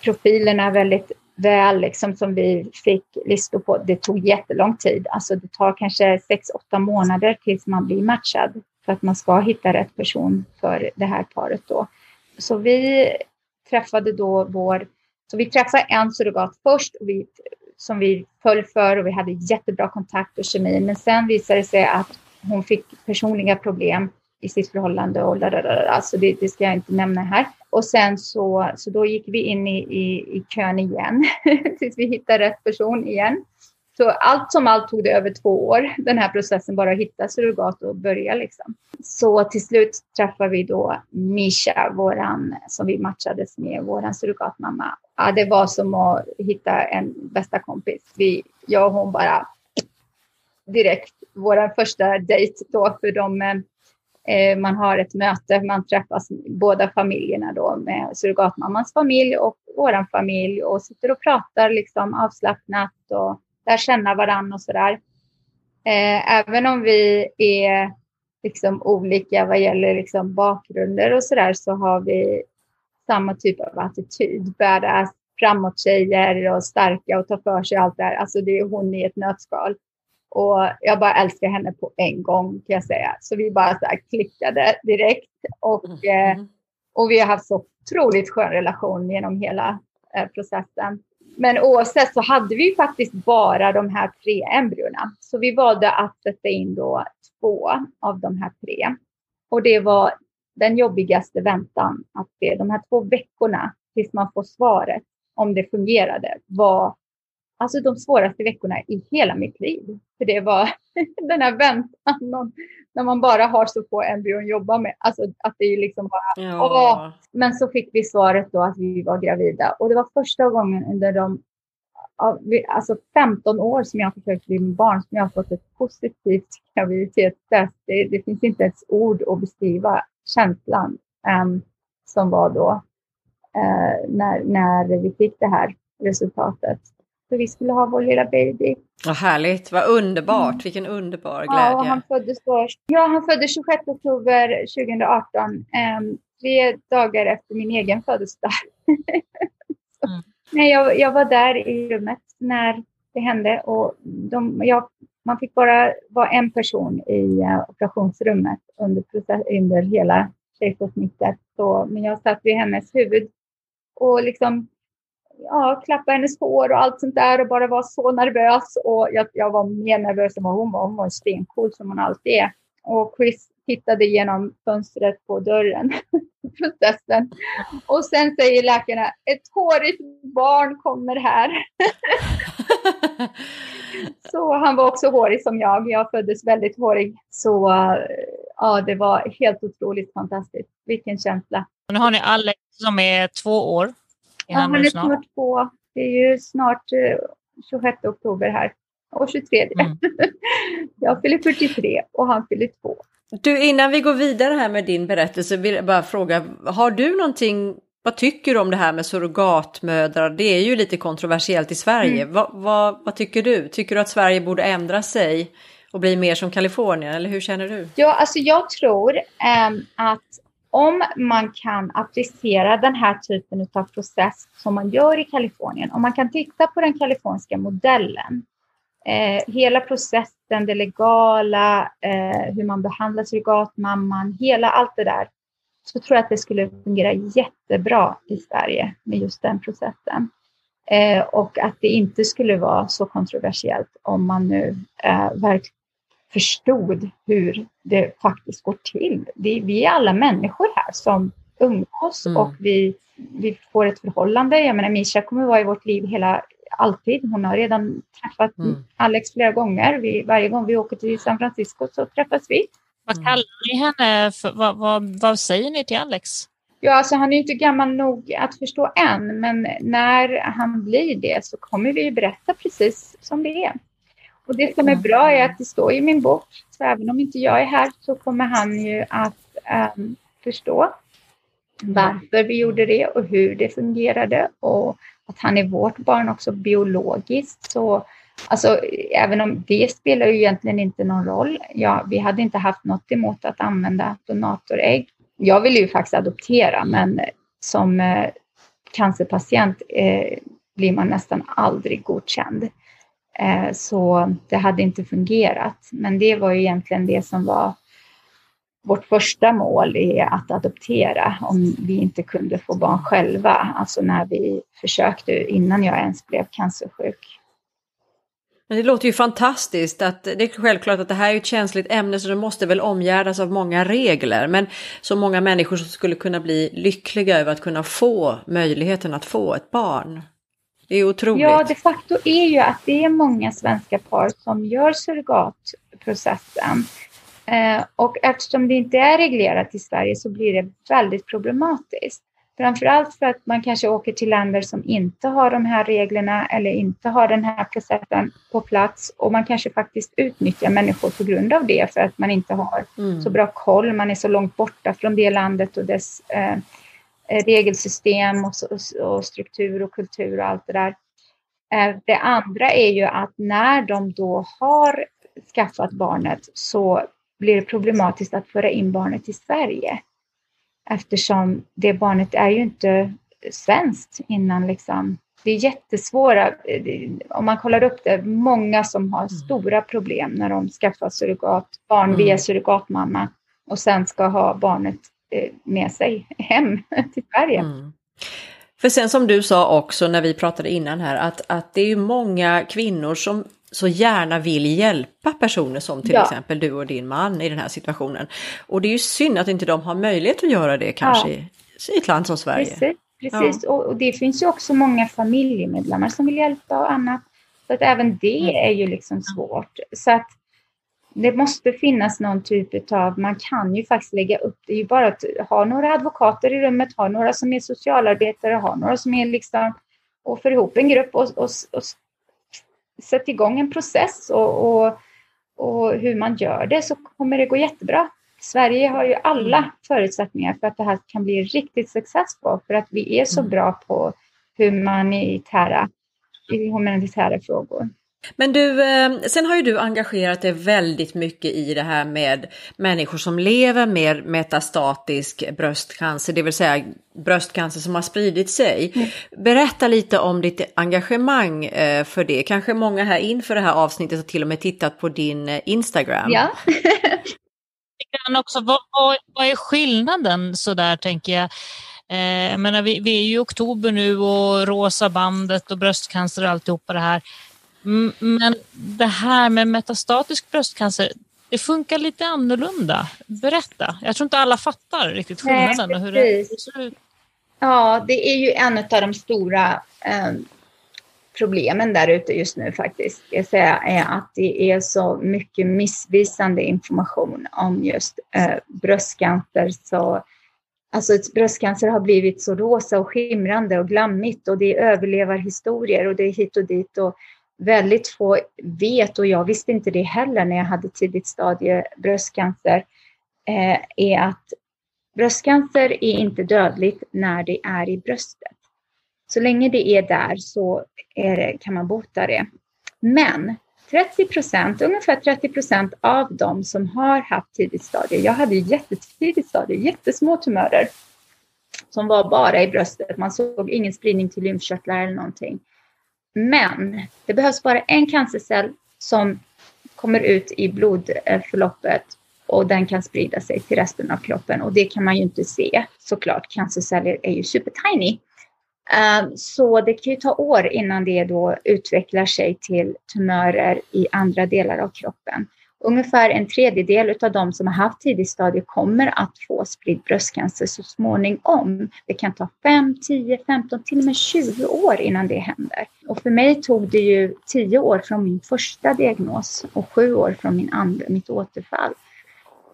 profilerna väldigt väl liksom som vi fick listor på. Det tog jättelång tid. Alltså det tar kanske sex, åtta månader tills man blir matchad för att man ska hitta rätt person för det här paret då. Så vi träffade då vår, så vi träffade en surrogat först och vi, som vi föll för och vi hade jättebra kontakt och kemi. Men sen visade det sig att hon fick personliga problem i sitt förhållande och alltså det, det ska jag inte nämna här. Och sen så, så då gick vi in i, i, i kön igen tills vi hittade rätt person igen. Så allt som allt tog det över två år, den här processen, bara att hitta surrogat och börja liksom. Så till slut träffade vi då Misha, våran, som vi matchades med, våran surrogatmamma. Ja, det var som att hitta en bästa kompis. Vi, jag och hon bara direkt, vår första dejt då, för de eh, Eh, man har ett möte, man träffas båda familjerna då med surrogatmammans familj och vår familj och sitter och pratar liksom avslappnat och lär känna varandra och sådär. Eh, även om vi är liksom olika vad gäller liksom bakgrunder och sådär så har vi samma typ av attityd. Badass, framåt-tjejer och starka och ta för sig allt det här. Alltså det är hon i ett nötskal. Och jag bara älskar henne på en gång kan jag säga. Så vi bara så klickade direkt. Och, mm. eh, och vi har haft så otroligt skön relation genom hela eh, processen. Men oavsett så hade vi faktiskt bara de här tre embryona. Så vi valde att sätta in då två av de här tre. Och det var den jobbigaste väntan. Att det, de här två veckorna tills man får svaret om det fungerade var alltså de svåraste veckorna i hela mitt liv. För det var den här väntan när man bara har så få embryon att jobba med. Alltså att det är liksom bara... Ja. Åh. Men så fick vi svaret då att vi var gravida och det var första gången under de alltså 15 år som jag har försökt bli med barn som jag har fått ett positivt graviditetstest. Det, det finns inte ett ord att beskriva känslan um, som var då uh, när, när vi fick det här resultatet. Så vi skulle ha vår lilla baby. Vad härligt, vad underbart, mm. vilken underbar glädje. Ja, han föddes, då, ja, han föddes 26 oktober 2018, um, tre dagar efter min egen födelsedag. mm. Nej, jag, jag var där i rummet när det hände och de, jag, man fick bara vara en person i uh, operationsrummet under, process, under hela kejsarsnittet. Men jag satt vid hennes huvud och liksom ja, klappa hennes hår och allt sånt där och bara var så nervös. Och jag, jag var mer nervös än vad hon var. Hon var stencool som hon alltid är. Och Chris tittade genom fönstret på dörren processen. Och sen säger läkarna, ett hårigt barn kommer här. så han var också hårig som jag. Jag föddes väldigt hårig. Så ja, det var helt otroligt fantastiskt. Vilken känsla. Nu har ni Alex som är två år. Ja, han är snart, snart två. Det är ju snart eh, 26 oktober här. Och 23. Mm. jag fyller 43 och han fyller två. Du, innan vi går vidare här med din berättelse vill jag bara fråga, har du någonting, vad tycker du om det här med surrogatmödrar? Det är ju lite kontroversiellt i Sverige. Mm. Vad, vad, vad tycker du? Tycker du att Sverige borde ändra sig och bli mer som Kalifornien, eller hur känner du? Ja, alltså jag tror um, att om man kan applicera den här typen av process som man gör i Kalifornien, om man kan titta på den kaliforniska modellen, eh, hela processen, det legala, eh, hur man behandlar surrogatmamman, hela allt det där, så tror jag att det skulle fungera jättebra i Sverige med just den processen. Eh, och att det inte skulle vara så kontroversiellt om man nu eh, verkligen förstod hur det faktiskt går till. Det, vi är alla människor här som umgås mm. och vi, vi får ett förhållande. Jag menar, Misha kommer vara i vårt liv hela alltid. Hon har redan träffat mm. Alex flera gånger. Vi, varje gång vi åker till San Francisco så träffas vi. Vad mm. kallar ni henne? För, vad, vad, vad säger ni till Alex? Ja, alltså han är inte gammal nog att förstå än, men när han blir det så kommer vi berätta precis som det är. Och det som är bra är att det står i min bok, så även om inte jag är här så kommer han ju att um, förstå varför vi gjorde det och hur det fungerade och att han är vårt barn också biologiskt. Så alltså, även om det spelar ju egentligen inte någon roll. Ja, vi hade inte haft något emot att använda donatorägg. Jag ville ju faktiskt adoptera, men som eh, cancerpatient eh, blir man nästan aldrig godkänd. Eh, så det hade inte fungerat. Men det var ju egentligen det som var vårt första mål är att adoptera om vi inte kunde få barn själva. Alltså när vi försökte innan jag ens blev cancersjuk. Men det låter ju fantastiskt att det är självklart att det här är ett känsligt ämne så det måste väl omgärdas av många regler. Men så många människor som skulle kunna bli lyckliga över att kunna få möjligheten att få ett barn. Det är otroligt. Ja, de facto är ju att det är många svenska par som gör surrogatprocessen. Eh, och eftersom det inte är reglerat i Sverige så blir det väldigt problematiskt. Framförallt för att man kanske åker till länder som inte har de här reglerna eller inte har den här processen på plats och man kanske faktiskt utnyttjar människor på grund av det för att man inte har mm. så bra koll, man är så långt borta från det landet och dess eh, regelsystem och, och, struktur och kultur och allt det där. Eh, det andra är ju att när de då har skaffat barnet så blir det problematiskt att föra in barnet i Sverige eftersom det barnet är ju inte svenskt innan liksom. Det är jättesvåra, om man kollar upp det, många som har mm. stora problem när de skaffar surrogat, barn mm. via surrogatmamma och sen ska ha barnet eh, med sig hem till Sverige. Mm. För sen som du sa också när vi pratade innan här att, att det är många kvinnor som så gärna vill hjälpa personer som till ja. exempel du och din man i den här situationen. Och det är ju synd att inte de har möjlighet att göra det kanske ja. i ett land som Sverige. Precis, precis. Ja. Och, det finns ju också många familjemedlemmar som vill hjälpa och annat. Så att även det mm. är ju liksom svårt. Så att det måste finnas någon typ av, man kan ju faktiskt lägga upp det, är ju bara att ha några advokater i rummet, ha några som är socialarbetare, ha några som är liksom, och få ihop en grupp och, och, och sätt igång en process och, och, och, hur man gör det så kommer det gå jättebra. Sverige har ju alla mm. förutsättningar för att det här kan bli riktigt successful för att vi är så mm. bra på humanitära, humanitära frågor. Men du, eh, sen har ju du engagerat dig väldigt mycket i det här med människor som lever med metastatisk bröstcancer, det vill säga bröstcancer som har spridit sig. Mm. Berätta lite om ditt engagemang eh, för det. Kanske många här inför det här avsnittet har till och med tittat på din eh, Instagram. Ja. också, vad, vad, vad är skillnaden så där tänker jag? Eh, jag menar, vi, vi är ju i oktober nu och rosa bandet och bröstcancer och alltihopa det här. Men det här med metastatisk bröstcancer, det funkar lite annorlunda. Berätta. Jag tror inte alla fattar riktigt skillnaden Nej, och hur det ser ut. Ja, det är ju en av de stora eh, problemen där ute just nu faktiskt. Jag säga, är att det är så mycket missvisande information om just eh, bröstcancer. Så, alltså bröstcancer har blivit så rosa och skimrande och glammigt och det är överlevarhistorier och det är hit och dit. Och väldigt få vet, och jag visste inte det heller när jag hade tidigt stadie bröstcancer, eh, är att bröstcancer är inte dödligt när det är i bröstet. Så länge det är där så är det, kan man bota det. Men 30 procent, ungefär 30 procent av de som har haft tidigt stadie, jag hade jättetidigt stadie, jättesmå tumörer som var bara i bröstet, man såg ingen spridning till lymfkörtlar eller någonting. Men det behövs bara en cancercell som kommer ut i blodförloppet och den kan sprida sig till resten av kroppen och det kan man ju inte se såklart. Cancerceller är ju supertiny. Ehm, så det kan ju ta år innan det då utvecklar sig till tumörer i andra delar av kroppen. Ungefär en tredjedel av de som har haft tidig stadie kommer att få spridd bröstcancer så småningom. Det kan ta 5, 10, 15, till och med 20 år innan det händer. Och för mig tog det ju 10 år från min första diagnos och 7 år från min andra, mitt återfall.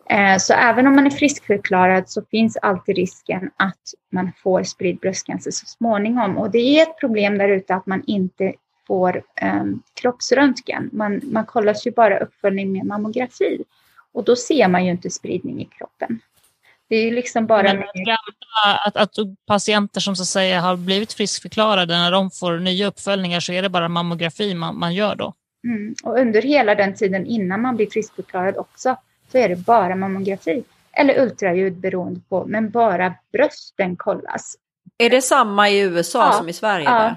Eh, så även om man är friskförklarad så finns alltid risken att man får spridd bröstcancer så småningom. Och det är ett problem där ute att man inte får eh, kroppsröntgen. Man, man kollas ju bara uppföljning med mammografi och då ser man ju inte spridning i kroppen. Det är ju liksom bara... Men att, att, att, patienter som så att säga har blivit friskförklarade, när de får nya uppföljningar så är det bara mammografi man, man gör då? Mm. Och under hela den tiden innan man blir friskförklarad också så är det bara mammografi eller ultraljud beroende på, men bara brösten kollas. Är det samma i USA ja, som i Sverige? Ja, där?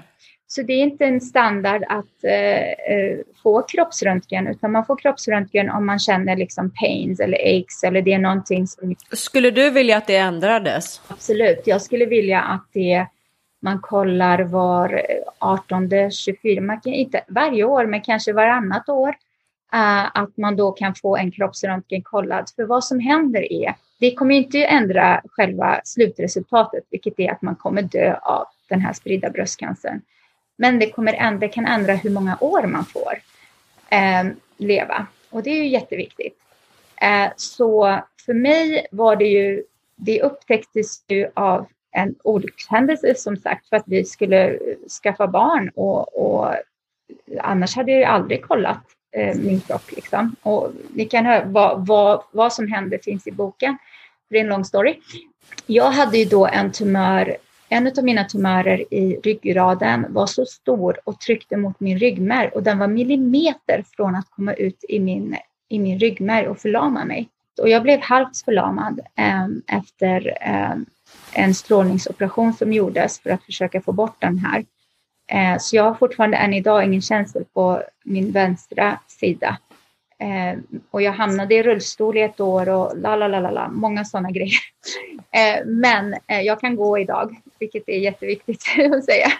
Så det är inte en standard att eh, eh, få kroppsröntgen, utan man får kroppsröntgen om man känner liksom pains eller aches eller det är någonting som... Skulle du vilja att det ändrades? Absolut, jag skulle vilja att det man kollar var 18, 24, man kan inte varje år, men kanske varannat år, uh, att man då kan få en kroppsröntgen kollad. För vad som händer är, det kommer inte ändra själva slutresultatet, vilket är att man kommer dö av den här spridda bröstcancern. Men det, kommer, det kan ändra hur många år man får eh, leva. Och det är ju jätteviktigt. Eh, så för mig var det ju, det upptäcktes ju av en olyckshändelse som sagt för att vi skulle eh, skaffa barn och, och annars hade jag ju aldrig kollat eh, min kropp. Liksom. Och ni kan höra vad, vad, vad som hände finns i boken. Det är en lång story. Jag hade ju då en tumör, en av mina tumörer i ryggraden var så stor och tryckte mot min ryggmärg och den var millimeter från att komma ut i min, i min ryggmärg och förlama mig. Och jag blev halvt förlamad eh, efter eh, en strålningsoperation som gjordes för att försöka få bort den här. Eh, så jag har fortfarande än idag ingen känsel på min vänstra sida. Eh, och jag hamnade i rullstol i ett år och la la la la, la många sådana grejer. Eh, men eh, jag kan gå idag, vilket är jätteviktigt att säga.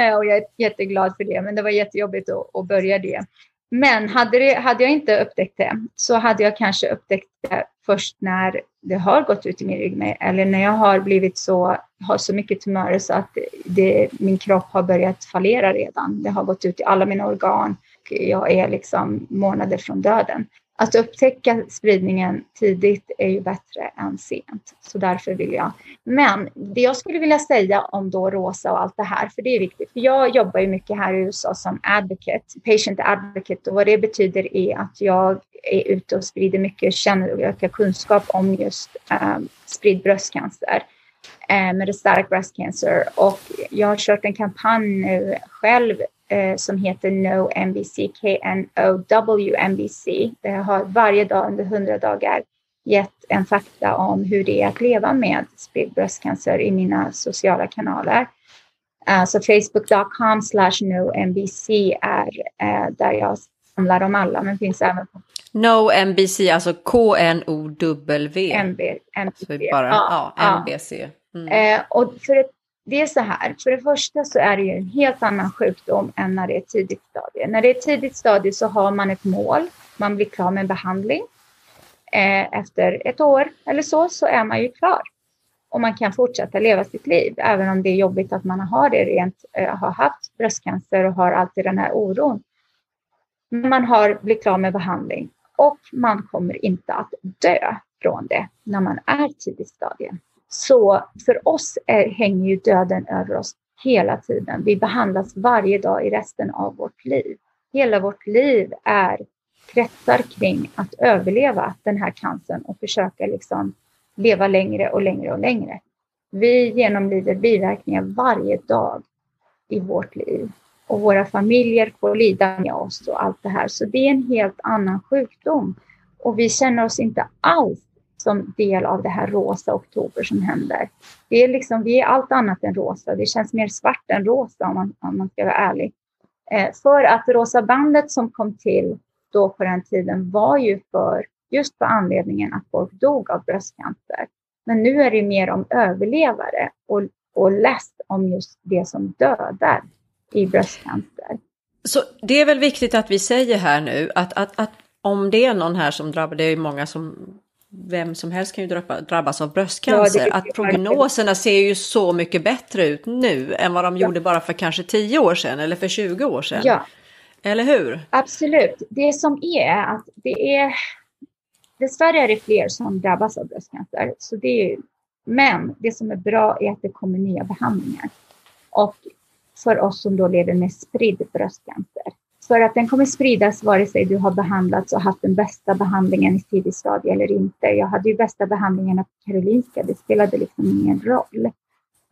Eh, och jag är jätteglad för det, men det var jättejobbigt att, att börja det. Men hade, det, hade jag inte upptäckt det så hade jag kanske upptäckt det först när det har gått ut i min ryggmärg eller när jag har blivit så, har så mycket tumörer så att det, min kropp har börjat fallera redan. Det har gått ut i alla mina organ. Jag är liksom månader från döden att upptäcka spridningen tidigt är ju bättre än sent. Så därför vill jag. Men det jag skulle vilja säga om då rosa och allt det här, för det är viktigt. För jag jobbar ju mycket här i USA som advocate, patient advocate och vad det betyder är att jag är ute och sprider mycket, känner och ökar kunskap om just eh, spridd bröstcancer. Um, metastatic breast cancer och jag har kört en kampanj nu själv eh, som heter No NBC, K-N-O-W-NBC. Det har varje dag under 100 dagar gett en fakta om hur det är att leva med bröstcancer i mina sociala kanaler. Uh, så facebook.com slash NoMBC är uh, där jag samlar dem alla, men finns även på No NBC, alltså K-N-O-W. NB, NBC. Bara, ja, ja, NBC. Mm. Eh, och för det, det är så här, för det första så är det ju en helt annan sjukdom än när det är tidigt stadie. När det är tidigt stadie så har man ett mål, man blir klar med behandling. Eh, efter ett år eller så, så är man ju klar. Och man kan fortsätta leva sitt liv, även om det är jobbigt att man har det rent, eh, har haft bröstcancer och har alltid den här oron. Man har blivit klar med behandling och man kommer inte att dö från det när man är tidigt stadie. Så för oss är, hänger ju döden över oss hela tiden. Vi behandlas varje dag i resten av vårt liv. Hela vårt liv är kretsar kring att överleva den här cancern och försöka liksom leva längre och längre och längre. Vi genomlider biverkningar varje dag i vårt liv och våra familjer får lida med oss och allt det här. Så det är en helt annan sjukdom och vi känner oss inte alls som del av det här rosa oktober som händer. Det är liksom, vi är allt annat än rosa. Det känns mer svart än rosa om man, om man ska vara ärlig. Eh, för att Rosa bandet som kom till då på den tiden var ju för just på anledningen att folk dog av bröstcancer. Men nu är det mer om överlevare och, och läst om just det som dödar i bröstcancer. Så det är väl viktigt att vi säger här nu att, att, att om det är någon här som drabbas, det är ju många som vem som helst kan ju drabbas av bröstcancer. Ja, att prognoserna ser ju så mycket bättre ut nu än vad de ja. gjorde bara för kanske 10 år sedan eller för 20 år sedan. Ja. Eller hur? Absolut. Det som är att det är dessvärre är det fler som drabbas av bröstcancer. Så det är, men det som är bra är att det kommer nya behandlingar. Och för oss som då lever med spridd bröstcancer för att den kommer spridas vare sig du har behandlats och haft den bästa behandlingen i tidig stadie eller inte. Jag hade ju bästa behandlingen på Karolinska, det spelade liksom ingen roll.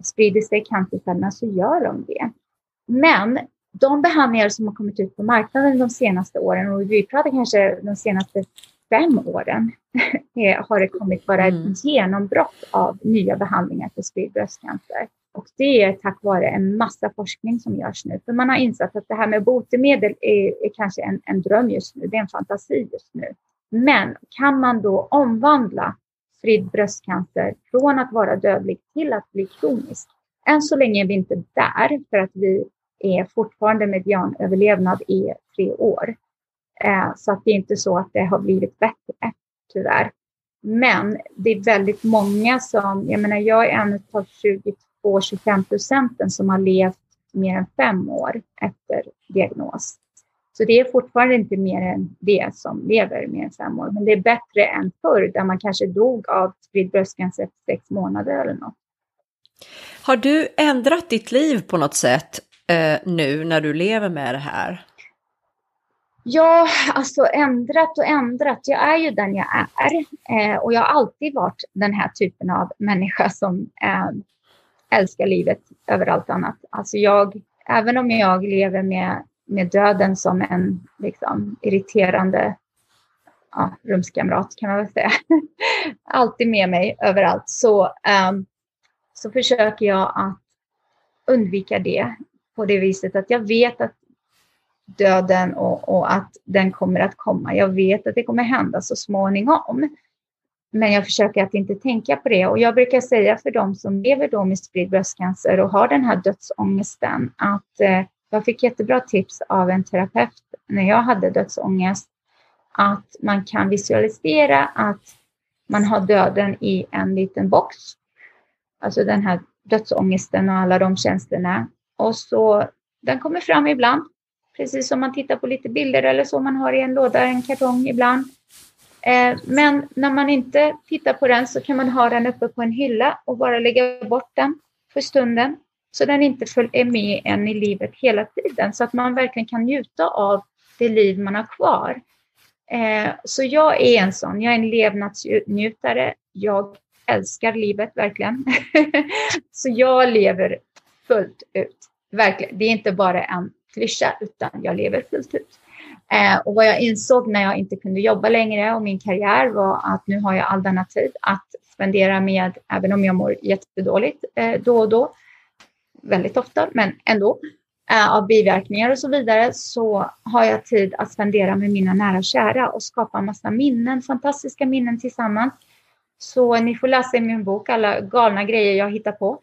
Sprider sig cancercellerna så gör de det. Men de behandlingar som har kommit ut på marknaden de senaste åren, och vi pratar kanske de senaste fem åren, har det kommit vara ett mm. genombrott av nya behandlingar för spridd bröstcancer. Och det är tack vare en massa forskning som görs nu. För man har insett att det här med botemedel är, är kanske en, en dröm just nu, det är en fantasi just nu. Men kan man då omvandla spridd bröstcancer från att vara dödlig till att bli kronisk? Än så länge är vi inte där för att vi är fortfarande medianöverlevnad i tre år. Eh, så att det är inte så att det har blivit bättre, tyvärr. Men det är väldigt många som, jag menar jag är en av 22 22-25 procenten som har levt mer än fem år efter diagnos. Så det är fortfarande inte mer än det som lever mer än fem år, men det är bättre än förr där man kanske dog av spridd bröstcancer efter sex månader eller något. Har du ändrat ditt liv på något sätt eh, nu när du lever med det här? Ja, alltså ändrat och ändrat. Jag är ju den jag är eh, och jag har alltid varit den här typen av människa som eh, älskar livet över allt annat. Alltså jag, även om jag lever med, med döden som en liksom, irriterande ja, rumskamrat kan man väl säga, alltid med mig överallt, så, um, så försöker jag att undvika det på det viset att jag vet att döden och, och, att den kommer att komma. Jag vet att det kommer hända så småningom. Men jag försöker att inte tänka på det. Och jag brukar säga för de som lever då med spridd bröstcancer och har den här dödsångesten att eh, jag fick jättebra tips av en terapeut när jag hade dödsångest. Att man kan visualisera att man har döden i en liten box. Alltså den här dödsångesten och alla de känslorna. Och så den kommer fram ibland Precis som man tittar på lite bilder eller så man har i en låda, en kartong ibland. Eh, men när man inte tittar på den så kan man ha den uppe på en hylla och bara lägga bort den för stunden. Så den inte är med en i livet hela tiden. Så att man verkligen kan njuta av det liv man har kvar. Eh, så jag är en sån, jag är en levnadsnjutare. Jag älskar livet verkligen. så jag lever fullt ut. Verkligen. Det är inte bara en klyscha, utan jag lever fullt ut. Eh, och vad jag insåg när jag inte kunde jobba längre och min karriär var att nu har jag all denna tid att spendera med, även om jag mår jättedåligt eh, då och då, väldigt ofta, men ändå, eh, av biverkningar och så vidare, så har jag tid att spendera med mina nära och kära och skapa massa minnen, fantastiska minnen tillsammans. Så ni får läsa i min bok alla galna grejer jag hittar på.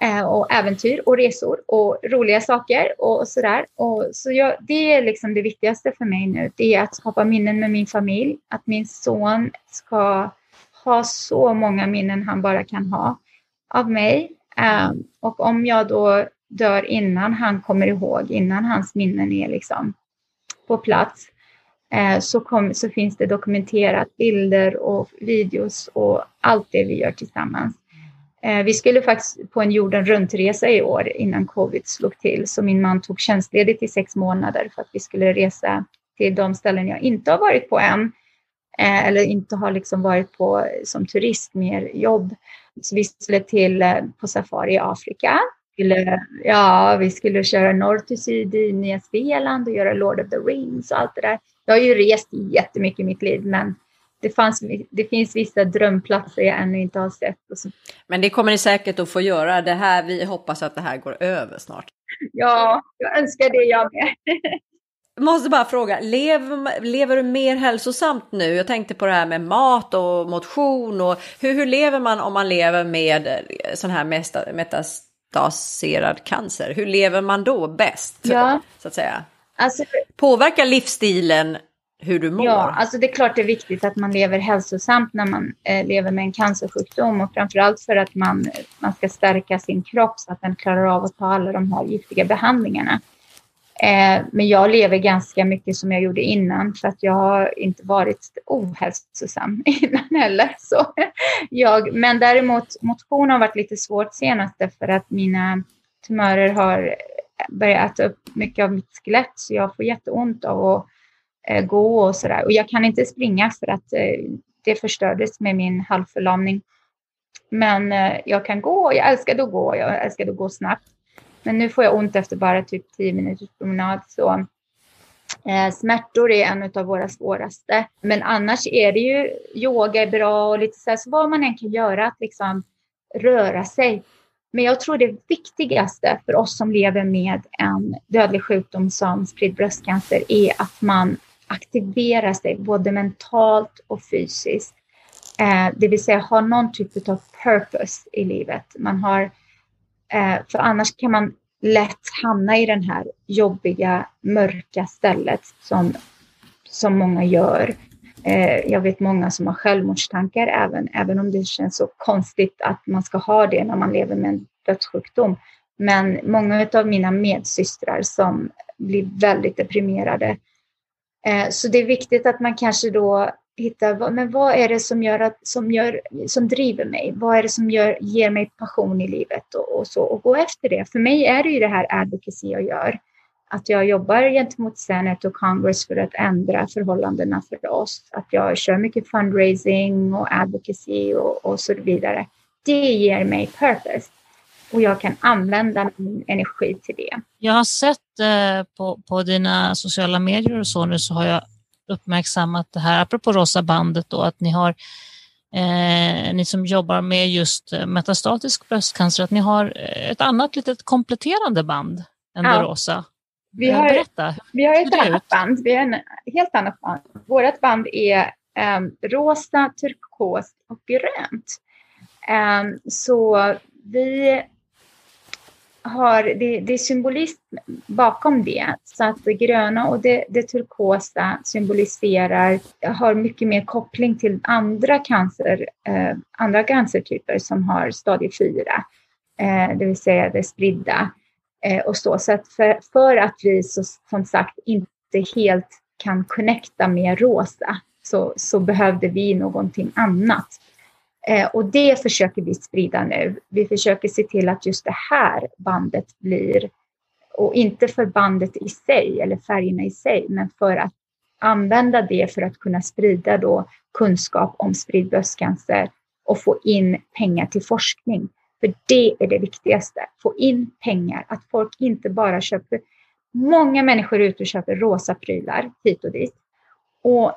Eh, och äventyr och resor och roliga saker och sådär. Och så jag, det är liksom det viktigaste för mig nu. Det är att skapa minnen med min familj. Att min son ska ha så många minnen han bara kan ha av mig. Eh, och om jag då dör innan han kommer ihåg, innan hans minnen är liksom på plats, eh, så, kom, så finns det dokumenterat bilder och videos och allt det vi gör tillsammans. Eh, vi skulle faktiskt på en jorden runt-resa i år innan covid slog till, så min man tog tjänstledigt i sex månader för att vi skulle resa till de ställen jag inte har varit på än, eh, eller inte har liksom varit på som turist, mer jobb. Så vi skulle till eh, på safari i Afrika. ja, vi skulle köra norr till syd i Nya Zeeland och göra Lord of the Rings och allt det där. Jag har ju rest jättemycket i mitt liv, men det, fanns, det finns vissa drömplatser jag ännu inte har sett. Men det kommer ni säkert att få göra. Det här, vi hoppas att det här går över snart. Ja, jag önskar det jag med. Måste bara fråga, lever, lever du mer hälsosamt nu? Jag tänkte på det här med mat och motion och hur, hur lever man om man lever med sån här metastaserad cancer? Hur lever man då bäst? Ja. Så att säga. Alltså, Påverkar livsstilen hur du mår? Ja, alltså det är klart det är viktigt att man lever hälsosamt när man eh, lever med en cancersjukdom och framförallt för att man, man ska stärka sin kropp så att den klarar av att ta alla de här giftiga behandlingarna. Eh, men jag lever ganska mycket som jag gjorde innan för att jag har inte varit ohälsosam innan heller. Så jag, men däremot motion har varit lite svårt senast för att mina tumörer har börjat äta upp mycket av mitt skelett så jag får jätteont av att eh, gå och sådär. Och jag kan inte springa för att eh, det förstördes med min halvförlamning. Men eh, jag kan gå, jag älskade att gå, jag älskade att gå snabbt. Men nu får jag ont efter bara typ 10 minuters promenad. Så eh, smärtor är en av våra svåraste. Men annars är det ju, yoga är bra och lite så här, så vad man än kan göra att liksom röra sig. Men jag tror det viktigaste för oss som lever med en dödlig sjukdom som spridd bröstcancer är att man aktivera sig både mentalt och fysiskt. Eh, det vill säga ha någon typ av purpose i livet. Man har, eh, för annars kan man lätt hamna i den här jobbiga, mörka stället som, som många gör. Eh, jag vet många som har självmordstankar även, även om det känns så konstigt att man ska ha det när man lever med en dödssjukdom. Men många av mina medsystrar som blir väldigt deprimerade Eh, Eh, så det är viktigt att man kanske då hittar men vad är det som, gör att, som, gör, som driver mig? Vad är det som gör, ger mig passion i livet och, och så och gå efter det. För mig är det ju det här advocacy jag gör. Att jag jobbar gentemot Senate och Congress för att ändra förhållandena för oss. Att jag kör mycket fundraising och advocacy och, och så vidare. Det ger mig purpose och jag kan använda min energi till det. Jag har sett eh, på, på dina sociala medier och så nu så har jag uppmärksammat det här, apropå Rosa bandet då, att ni har eh, ni som jobbar med just eh, metastatisk bröstcancer, att ni har eh, ett annat litet kompletterande band än ja. det rosa. Vi har, Berätta. Vi har ett annat ut? band, vi har en helt annat band. Vårt band är um, rosa, turkos och grönt. Um, så vi har, det, det är symbolism bakom det. Så att det gröna och det, det turkosa symboliserar, har mycket mer koppling till andra, cancer, eh, andra cancertyper som har stadie 4, eh, det vill säga det spridda. Eh, och så så att för, för att vi så, som sagt inte helt kan connecta med rosa så, så behövde vi någonting annat. Eh, och det försöker vi sprida nu. Vi försöker se till att just det här bandet blir, och inte för bandet i sig eller färgerna i sig, men för att använda det för att kunna sprida då kunskap om spridd bröstcancer och få in pengar till forskning. För det är det viktigaste, få in pengar, att folk inte bara köper, många människor är ute och köper rosa prylar hit och dit. Och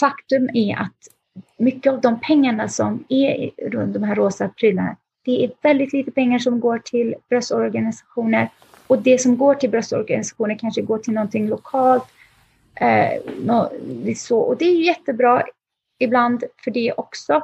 faktum är att mycket av de pengarna som är runt de här rosa prylarna, det är väldigt lite pengar som går till bröstorganisationer och det som går till bröstorganisationer kanske går till någonting lokalt. Eh, så, och det är jättebra ibland för det också.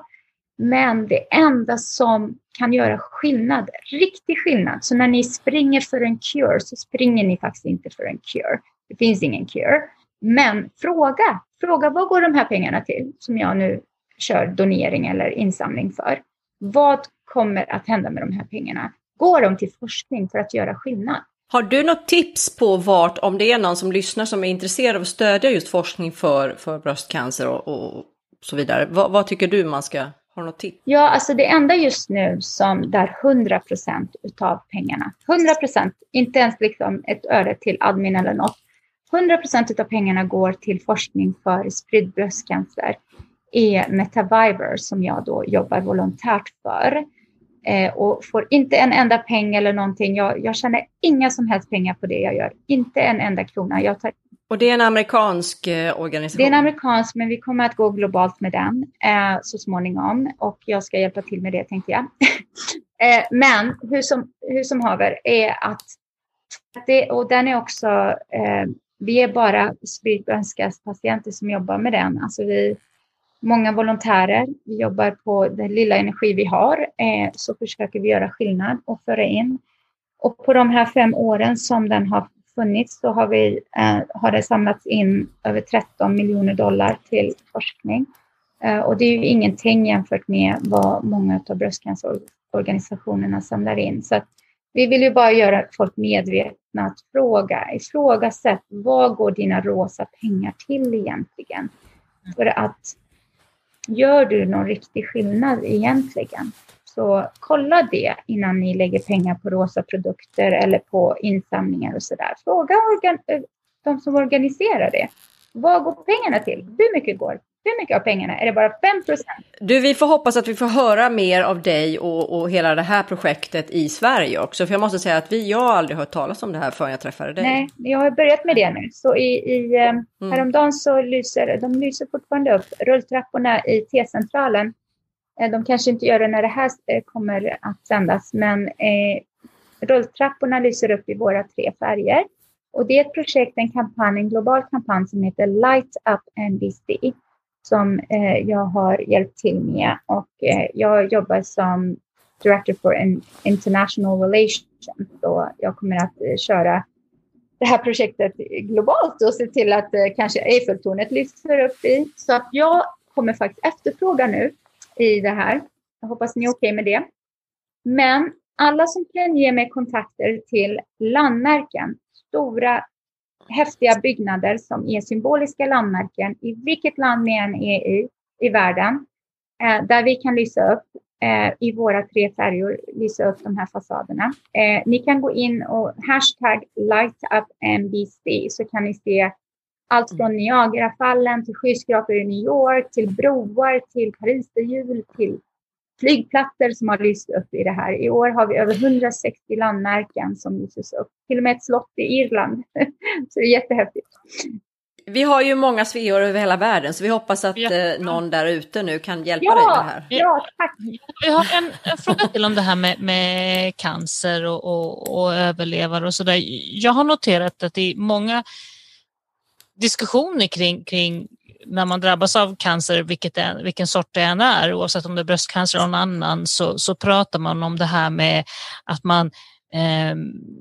Men det enda som kan göra skillnad, riktig skillnad, så när ni springer för en cure så springer ni faktiskt inte för en cure. Det finns ingen cure. Men fråga, fråga vad går de här pengarna till som jag nu kör donering eller insamling för? Vad kommer att hända med de här pengarna? Går de till forskning för att göra skillnad? Har du något tips på vart, om det är någon som lyssnar som är intresserad av att stödja just forskning för, för bröstcancer och, och så vidare, vad, vad, tycker du man ska, ha något tips? Ja, alltså det enda just nu som där 100 procent utav pengarna, 100 procent, inte ens liksom ett öre till admin eller något, 100 procent av pengarna går till forskning för spridd bröstcancer är Metaviver som jag då jobbar volontärt för. Eh, och får inte en enda peng eller någonting. Jag, jag tjänar inga som helst pengar på det jag gör. Inte en enda krona. Jag tar... Och det är en amerikansk eh, organisation? Det är en amerikansk, men vi kommer att gå globalt med den eh, så småningom. Och jag ska hjälpa till med det tänkte jag. eh, men hur som, hur som haver är att det, och den är också eh, vi är bara patienter som jobbar med den. Alltså vi, många volontärer, vi jobbar på den lilla energi vi har, eh, så försöker vi göra skillnad och föra in. Och på de här fem åren som den har funnits så har, vi, eh, har det samlats in över 13 miljoner dollar till forskning. Eh, och det är ju ingenting jämfört med vad många av bröstcancerorganisationerna samlar in. Så vi vill ju bara göra folk medvetna att fråga, ifrågasätt vad går dina rosa pengar till egentligen? För att gör du någon riktig skillnad egentligen? Så kolla det innan ni lägger pengar på rosa produkter eller på insamlingar och sådär. Fråga eh, de som organiserar det. Vad går pengarna till? Hur mycket går? Hur mycket av pengarna? Är det bara 5 Du, vi får hoppas att vi får höra mer av dig och, och hela det här projektet i Sverige också. För jag måste säga att vi, jag har aldrig hört talas om det här förrän jag träffade dig. Nej, jag har börjat med det nu. Så i, i eh, mm. häromdagen så lyser de lyser fortfarande upp rulltrapporna i T-centralen. Eh, de kanske inte gör det när det här eh, kommer att sändas, men eh, rulltrapporna lyser upp i våra tre färger. Och det är ett projekt, en kampanj, en global kampanj som heter Light Up NBC som eh, jag har hjälpt till med och eh, jag jobbar som Director for International Relations och jag kommer att eh, köra det här projektet globalt och se till att eh, kanske Eiffeltornet lyfts upp i. Så att jag kommer faktiskt efterfråga nu i det här. Jag hoppas ni är okej okay med det. Men alla som kan ge mig kontakter till landmärken, stora häftiga byggnader som är symboliska landmärken i vilket land ni än är i, i världen, eh, där vi kan lysa upp eh, i våra tre färger, lysa upp de här fasaderna. Eh, ni kan gå in och hashtag lightupmbc så kan ni se allt från Niagarafallen till skyskrapor i New York, till broar, till Pariserhjul, till flygplatser som har lyst upp i det här. I år har vi över 160 landmärken som lyses upp. Till och med ett slott i Irland. så det är jättehäftigt. Vi har ju många sveor över hela världen så vi hoppas att ja. eh, någon där ute nu kan hjälpa ja, dig med det här. Ja, tack. Vi har en, en fråga till om det här med, med cancer och, och, och överlevare och sådär. Jag har noterat att i många diskussioner kring, kring när man drabbas av cancer, vilket är, vilken sort det än är, oavsett om det är bröstcancer eller någon annan, så, så pratar man om det här med att man eh,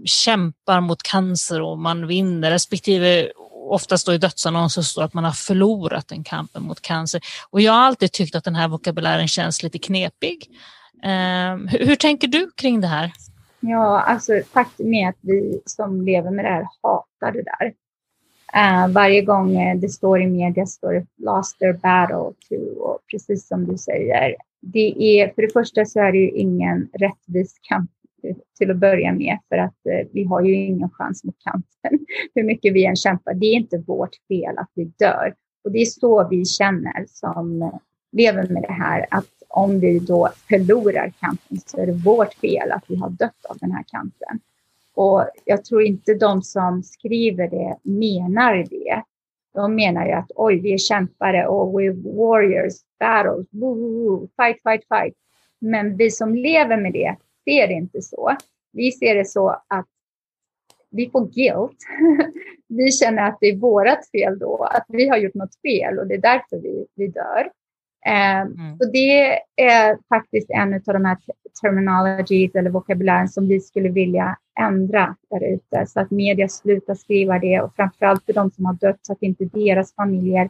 kämpar mot cancer och man vinner, respektive oftast då i dödsannonser står att man har förlorat den kampen mot cancer. Och jag har alltid tyckt att den här vokabulären känns lite knepig. Eh, hur, hur tänker du kring det här? Ja, alltså faktum är att vi som lever med det här hatar det där. Uh, varje gång eh, det står i media står det lost their battle to och precis som du säger. Det är, för det första så är det ju ingen rättvis kamp till att börja med för att uh, vi har ju ingen chans mot cancern. Hur mycket vi än kämpar, det är inte vårt fel att vi dör. Och det är så vi känner som lever med det här att om vi då förlorar kampen så är det vårt fel att vi har dött av den här cancern. Och jag tror inte de som skriver det menar det. De menar ju att oj, vi är kämpare och we're warriors, battles, woo, fight, fight, fight. Men vi som lever med det ser det inte så. Vi ser det så att vi får guilt. vi känner att det är vårt fel då, att vi har gjort något fel och det är därför vi, vi dör. Eh, mm. Så det är faktiskt en av de här terminologies eller vokabulären som vi skulle vilja ändra där ute så att media slutar skriva det och framförallt för de som har dött så att inte deras familjer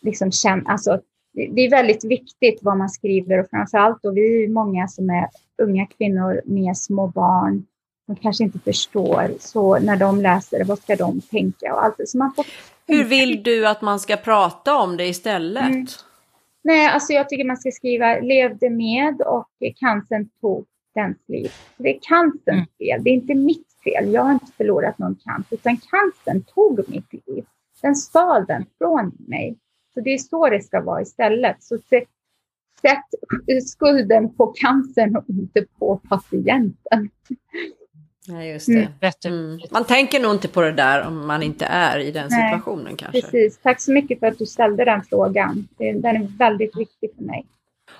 liksom känner, alltså det är väldigt viktigt vad man skriver och framförallt då vi är många som är unga kvinnor med små barn som kanske inte förstår. Så när de läser det, vad ska de tänka och allt så man får... Hur vill du att man ska prata om det istället? Mm. Nej, alltså jag tycker man ska skriva levde med och cancern tog dens liv. Det är cancerns mm. fel, det är inte mitt fel. Jag har inte förlorat någon cancer, utan cancern tog mitt liv. Den stal den från mig. Så det är så det ska vara istället. Så sätt, sätt skulden på cancern och inte på patienten. Nej, just det. Mm. Mm. Man tänker nog inte på det där om man inte är i den Nej, situationen kanske. Precis. Tack så mycket för att du ställde den frågan. Den är väldigt viktig för mig.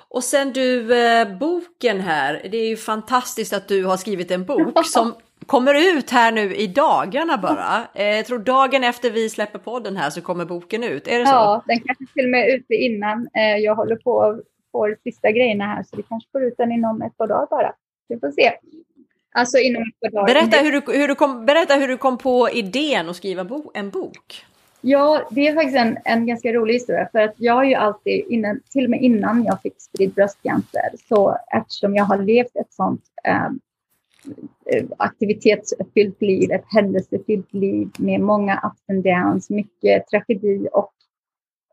Och sen du, eh, boken här. Det är ju fantastiskt att du har skrivit en bok som kommer ut här nu i dagarna bara. Eh, jag tror dagen efter vi släpper podden här så kommer boken ut. Är det så? Ja, den kanske till och med är ute innan. Eh, jag håller på att få sista grejerna här så vi kanske får ut den inom ett par dagar bara. Vi får se. Alltså inom. Berätta hur du, hur du, kom, berätta hur du kom på idén att skriva bo, en bok. Ja, det är faktiskt en, en ganska rolig historia för att jag har ju alltid, innan, till och med innan jag fick spridd bröstcancer, så eftersom jag har levt ett sånt ehm, eh, aktivitetsfyllt liv, ett händelsefyllt liv med många ups and downs, mycket tragedi och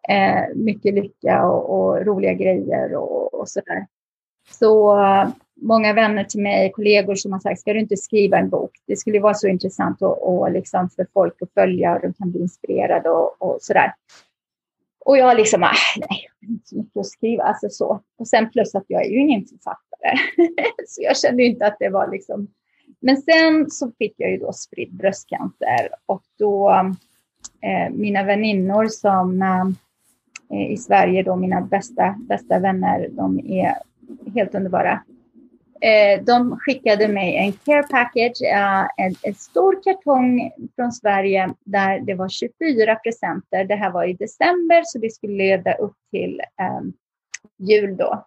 eh, mycket lycka och, och roliga grejer och, och sådär. Så många vänner till mig, kollegor som har sagt, ska du inte skriva en bok? Det skulle vara så intressant och, och liksom för folk att följa och de kan bli inspirerade och, och sådär. Och jag liksom, ah, nej, inte så mycket att skriva, alltså så. Och sen plus att jag är ju ingen författare. så jag kände inte att det var liksom... Men sen så fick jag ju då spridd bröstcancer och då eh, mina väninnor som eh, i Sverige då, mina bästa, bästa vänner, de är helt underbara. Eh, de skickade mig en care package, eh, en, en, stor kartong från Sverige där det var 24 presenter. Det här var i december så det skulle leda upp till eh, jul då.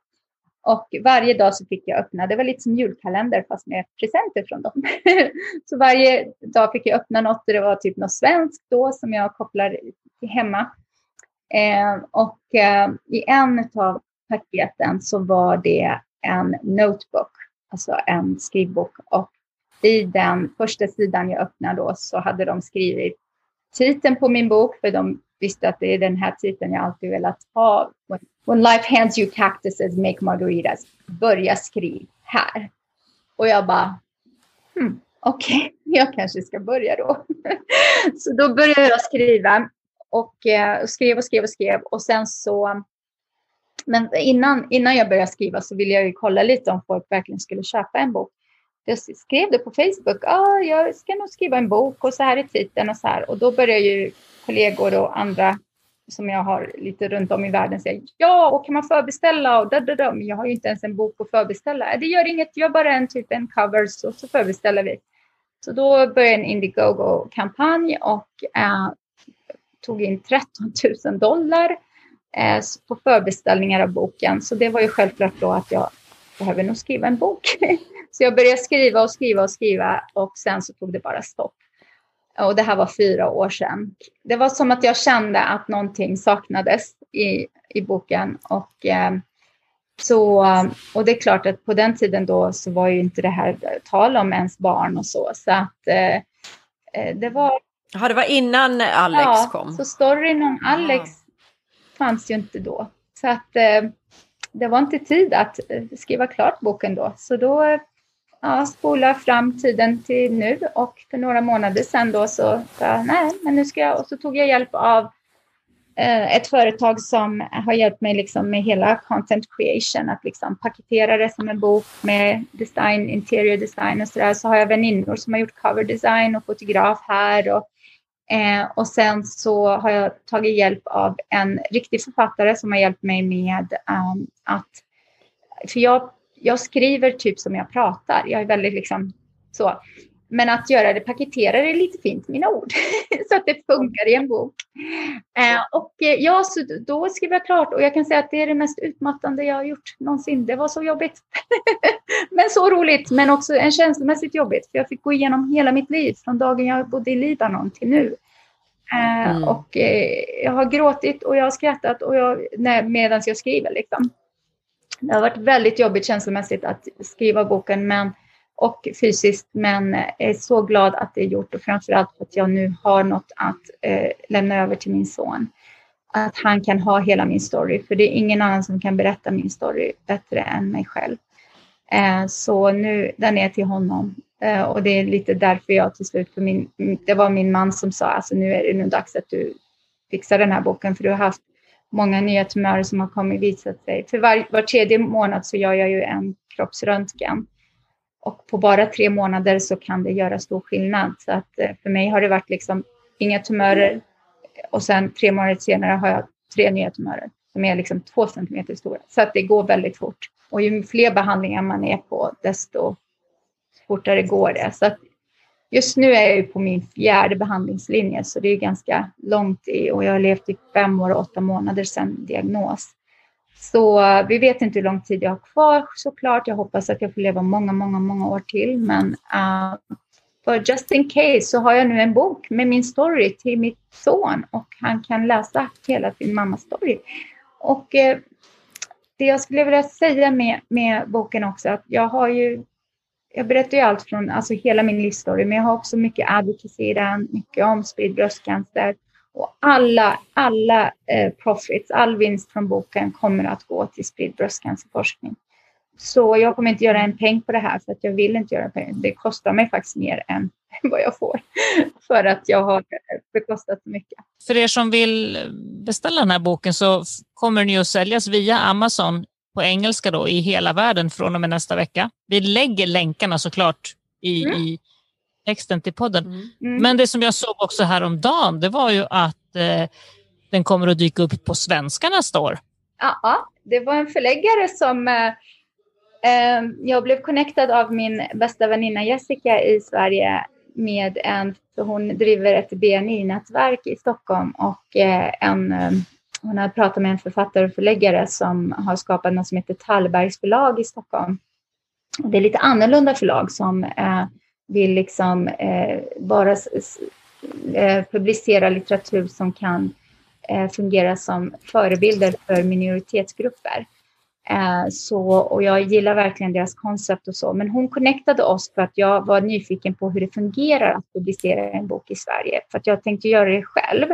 Och varje dag så fick jag öppna, det var lite som julkalender fast med presenter från dem. så varje dag fick jag öppna något och det var typ något svenskt då som jag kopplar till hemma. Eh, och eh, i en av paketen så var det en notebook, alltså en skrivbok. Och i den första sidan jag öppnade då så hade de skrivit titeln på min bok, för de visste att det är den här titeln jag alltid velat ha. When life hands you cactuses, make margaritas. Börja skriv här. Och jag bara, hmm, okej, okay, jag kanske ska börja då. så då började jag skriva och eh, skrev och skrev och skrev och sen så men innan, innan jag började skriva så ville jag ju kolla lite om folk verkligen skulle köpa en bok. Jag skrev det på Facebook. Ah, jag ska nog skriva en bok och så här är titeln och så här. Och då började ju kollegor och andra som jag har lite runt om i världen säga ja, och kan man förbeställa och da, da, da. Men jag har ju inte ens en bok att förbeställa. Det gör inget, gör bara en typ en covers och så förbeställer vi. Så då började en Indiegogo-kampanj och eh, tog in 13 000 dollar eh, på förbeställningar av boken. Så det var ju självklart då att jag behöver nog skriva en bok. så jag började skriva och skriva och skriva och sen så tog det bara stopp. Och det här var fyra år sedan. Det var som att jag kände att någonting saknades i, i boken. Och, eh, så, och det är klart att på den tiden då så var ju inte det här tal om ens barn och så. Så att eh, eh det var... Ja, det var innan Alex ja, kom? så storyn om Alex fanns ju inte då. Så att eh, det var inte tid att eh, skriva klart boken då. Så då eh, ja, spola fram tiden till nu och för några månader sedan då så sa nej, men nu ska jag, och så tog jag hjälp av eh, ett företag som har hjälpt mig liksom med hela content creation, att liksom paketera det som en bok med design, interior design och så där. Så har jag väninnor som har gjort cover design och fotograf här och Eh, och sen så har jag tagit hjälp av en riktig författare som har hjälpt mig med um, att... För jag, jag skriver typ som jag pratar. Jag är väldigt liksom så. Men att göra det, paketera det lite fint, mina ord, så att det funkar i en bok. Eh, och eh, ja, så då skrev jag klart och jag kan säga att det är det mest utmattande jag har gjort någonsin. Det var så jobbigt. men så roligt, men också en känslomässigt jobbigt. För jag fick gå igenom hela mitt liv från dagen jag bodde i Libanon till nu. Eh, mm. Och eh, jag har gråtit och jag har skrattat och jag, medan jag skriver. Liksom. Det har varit väldigt jobbigt känslomässigt att skriva boken men, och fysiskt, men är så glad att det är gjort och framförallt att jag nu har något att eh, lämna över till min son. Att han kan ha hela min story, för det är ingen annan som kan berätta min story bättre än mig själv. Eh, så nu, den är till honom Eh, och det är lite därför jag till slut, för min, det var min man som sa, alltså nu är det nu dags att du fixar den här boken, för du har haft många nya tumörer som har kommit visat sig. För var, var tredje månad så gör jag ju en kroppsröntgen. Och på bara tre månader så kan det göra stor skillnad. Så att eh, för mig har det varit liksom inga tumörer och sen tre månader senare har jag tre nya tumörer som är liksom två centimeter stora. Så att det går väldigt fort. Och ju fler behandlingar man är på, desto fortare går det. Så just nu är jag på min fjärde behandlingslinje så det är ganska långt i och jag har levt i fem år och åtta månader sedan diagnos. Så vi vet inte hur lång tid jag har kvar såklart. Jag hoppas att jag får leva många, många, många år till. Men uh, för just in case så har jag nu en bok med min story till mitt son och han kan läsa hela sin mammas story. Och uh, det jag skulle vilja säga med, med boken också att jag har ju jag berättar ju allt från alltså hela min livsstory, men jag har också mycket advocacy i den, mycket om spridd bröstcancer. Och alla, alla eh, profits, all vinst från boken kommer att gå till spridd bröstcancerforskning. Så jag kommer inte göra en peng på det här för att jag vill inte göra pengar. Det kostar mig faktiskt mer än vad jag får för att jag har bekostat så mycket. För er som vill beställa den här boken så kommer den ju att säljas via Amazon på engelska då i hela världen från och med nästa vecka. Vi lägger länkarna såklart i, mm. i texten till podden. Mm. Mm. Men det som jag såg också häromdagen, det var ju att eh, den kommer att dyka upp på svenska nästa år. Ja, det var en förläggare som eh, eh, jag blev connectad av min bästa väninna Jessica i Sverige med en, för hon driver ett BNI-nätverk i Stockholm och eh, en eh, hon har pratat med en författare och förläggare som har skapat något som heter Tallbergs förlag i Stockholm. Det är lite annorlunda förlag som eh, vill liksom eh, bara eh, publicera litteratur som kan eh, fungera som förebilder för minoritetsgrupper. Eh, så, och jag gillar verkligen deras koncept och så. Men hon connectade oss för att jag var nyfiken på hur det fungerar att publicera en bok i Sverige. För att jag tänkte göra det själv.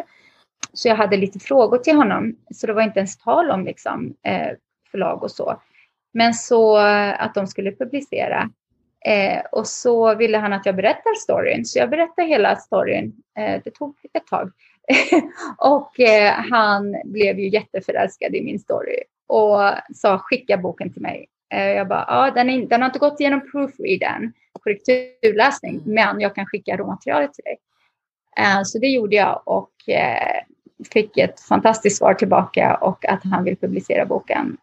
Så jag hade lite frågor till honom. Så det var inte ens tal om liksom, eh, förlag och så. Men så eh, att de skulle publicera. Eh, och så ville han att jag berättar storyn. Så jag berättade hela storyn. Eh, det tog ett tag. och eh, han blev ju jätteförälskad i min story och sa skicka boken till mig. Eh, jag bara, ja den, är, den har inte gått igenom proofread än, korrekturläsning, mm. men jag kan skicka råmaterialet till dig. Eh, så det gjorde jag och eh, fick ett fantastiskt svar tillbaka och att han vill publicera boken.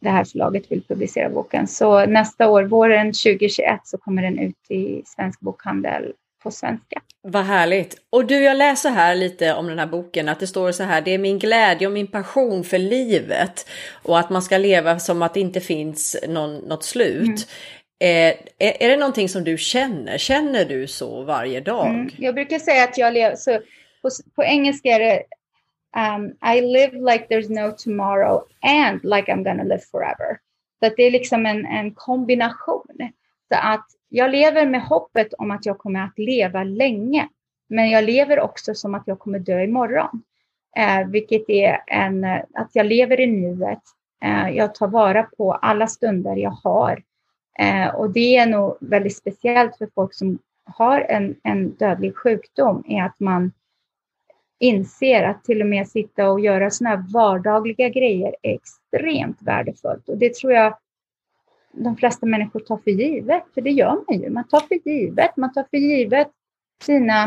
Det här förlaget vill publicera boken. Så nästa år, våren 2021, så kommer den ut i Svensk Bokhandel på svenska. Vad härligt! Och du, jag läser här lite om den här boken att det står så här, det är min glädje och min passion för livet och att man ska leva som att det inte finns någon, något slut. Mm. Eh, är, är det någonting som du känner? Känner du så varje dag? Mm. Jag brukar säga att jag lever, så på, på engelska är det um, I live like there's no tomorrow and like I'm gonna live forever. Så att det är liksom en, en kombination. Så att jag lever med hoppet om att jag kommer att leva länge. Men jag lever också som att jag kommer dö imorgon. Eh, vilket är en, eh, att jag lever i nuet. Eh, jag tar vara på alla stunder jag har. Eh, och det är nog väldigt speciellt för folk som har en, en dödlig sjukdom, är att man inser att till och med sitta och göra sådana här vardagliga grejer är extremt värdefullt. Och det tror jag de flesta människor tar för givet, för det gör man ju. Man tar för givet, man tar för givet sina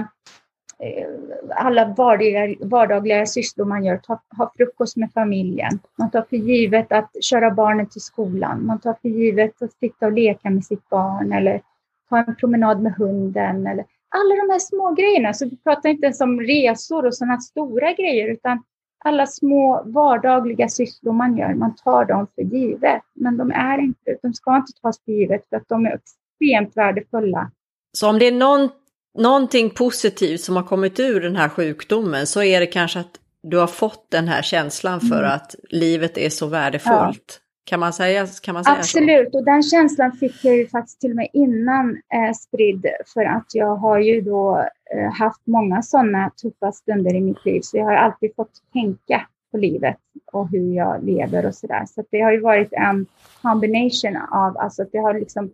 eh, alla vardagliga, vardagliga sysslor man gör, ta, ha frukost med familjen. Man tar för givet att köra barnen till skolan. Man tar för givet att sitta och leka med sitt barn eller ta en promenad med hunden. Eller alla de här små grejerna. Så vi pratar inte ens om resor och sådana stora grejer, utan alla små vardagliga sysslor man gör, man tar dem för givet. Men de är inte, de ska inte tas för givet för att de är extremt värdefulla. Så om det är någon, någonting positivt som har kommit ur den här sjukdomen så är det kanske att du har fått den här känslan för mm. att livet är så värdefullt. Kan man säga, kan man säga Absolut, så? och den känslan fick jag ju faktiskt till och med innan eh, spridd för att jag har ju då eh, haft många sådana tuffa stunder i mitt liv så jag har alltid fått tänka på livet och hur jag lever och sådär. Så, så det har ju varit en combination av, alltså det har liksom,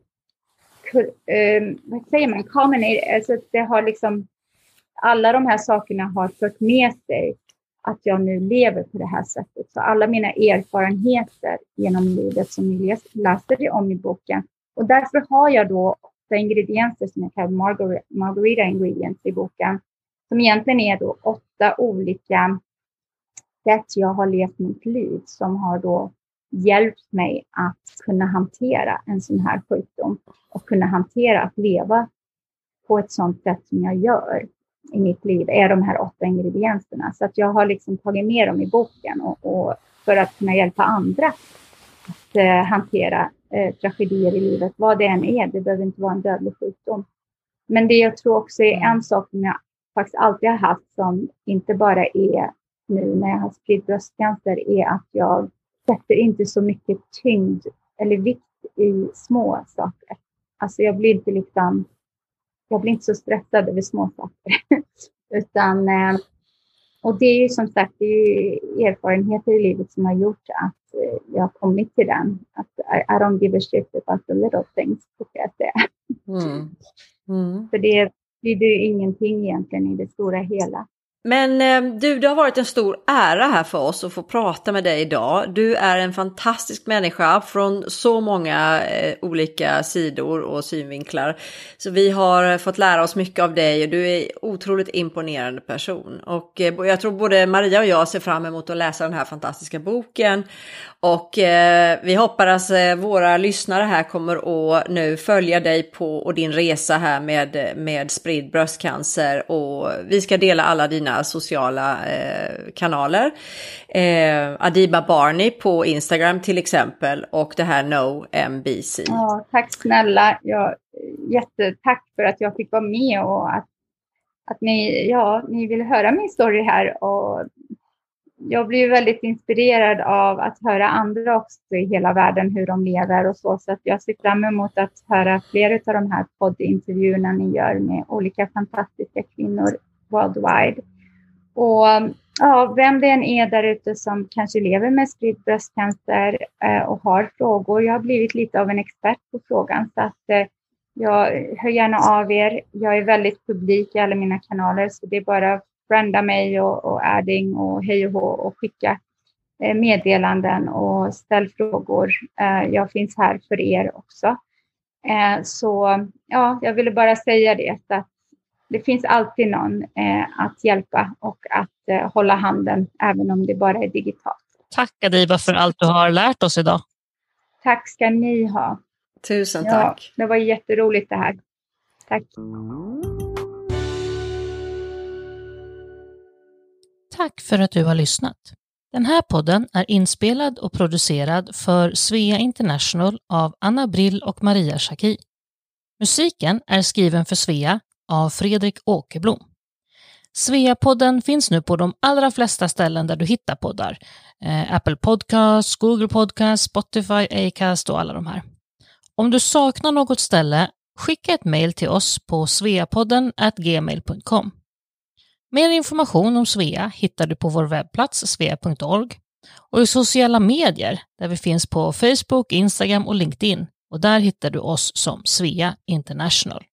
eh, vad säger man, combinate, alltså det har liksom, alla de här sakerna har fört med sig att jag nu lever på det här sättet. Så alla mina erfarenheter genom livet som ni läser om i boken. Och därför har jag då åtta ingredienser som jag kallar margarita, margarita ingredients i boken. Som egentligen är då åtta olika sätt jag har levt mitt liv som har då hjälpt mig att kunna hantera en sån här sjukdom och kunna hantera att leva på ett sånt sätt som jag gör i mitt liv är de här åtta ingredienserna. Så att jag har liksom tagit med dem i boken och, och för att kunna hjälpa andra att eh, hantera eh, tragedier i livet, vad det än är. Det behöver inte vara en dödlig sjukdom. Men det jag tror också är en sak som jag faktiskt alltid har haft som inte bara är nu när jag har spridd bröstcancer är att jag sätter inte så mycket tyngd eller vikt i små saker. Alltså jag blir inte liksom jag blir inte så stressad över små saker. Utan, eh, och det är ju som sagt det är erfarenheter i livet som har gjort att eh, jag har kommit till den. Att I, I don't give a shit about the little things, brukar jag säga. Mm. Mm. För det betyder ju ingenting egentligen i det stora hela. Men eh, du, det har varit en stor ära här för oss att få prata med dig idag. Du är en fantastisk människa från så många eh, olika sidor och synvinklar. Så vi har fått lära oss mycket av dig och du är en otroligt imponerande person. Och eh, jag tror både Maria och jag ser fram emot att läsa den här fantastiska boken. Och vi hoppas att våra lyssnare här kommer att nu följa dig på och din resa här med, med spridd bröstcancer. Och vi ska dela alla dina sociala eh, kanaler. Eh, Adiba Barney på Instagram till exempel och det här No MBC. Ja, tack snälla. Ja, jättetack för att jag fick vara med och att, att ni, ja, ni vill höra min story här. Och jag blir väldigt inspirerad av att höra andra också i hela världen hur de lever och så. Så att jag ser fram emot att höra fler av de här poddintervjuerna ni gör med olika fantastiska kvinnor worldwide. Och ja, vem det än är där ute som kanske lever med spridd bröstcancer eh, och har frågor. Jag har blivit lite av en expert på frågan så att eh, jag hör gärna av er. Jag är väldigt publik i alla mina kanaler så det är bara att branda mig och, och adding och hej och hå och skicka eh, meddelanden och ställ frågor. Eh, jag finns här för er också. Eh, så ja, jag ville bara säga det, att det finns alltid någon att hjälpa och att hålla handen, även om det bara är digitalt. Tack Adiba för allt du har lärt oss idag. Tack ska ni ha. Tusen tack. Ja, det var jätteroligt det här. Tack. Tack för att du har lyssnat. Den här podden är inspelad och producerad för Svea International av Anna Brill och Maria Schacki. Musiken är skriven för Svea av Fredrik Åkerblom. Sveapodden finns nu på de allra flesta ställen där du hittar poddar. Eh, Apple Podcasts, Google Podcasts, Spotify, Acast och alla de här. Om du saknar något ställe, skicka ett mejl till oss på sveapodden gmail.com. Mer information om Svea hittar du på vår webbplats svea.org och i sociala medier där vi finns på Facebook, Instagram och LinkedIn och där hittar du oss som Svea International.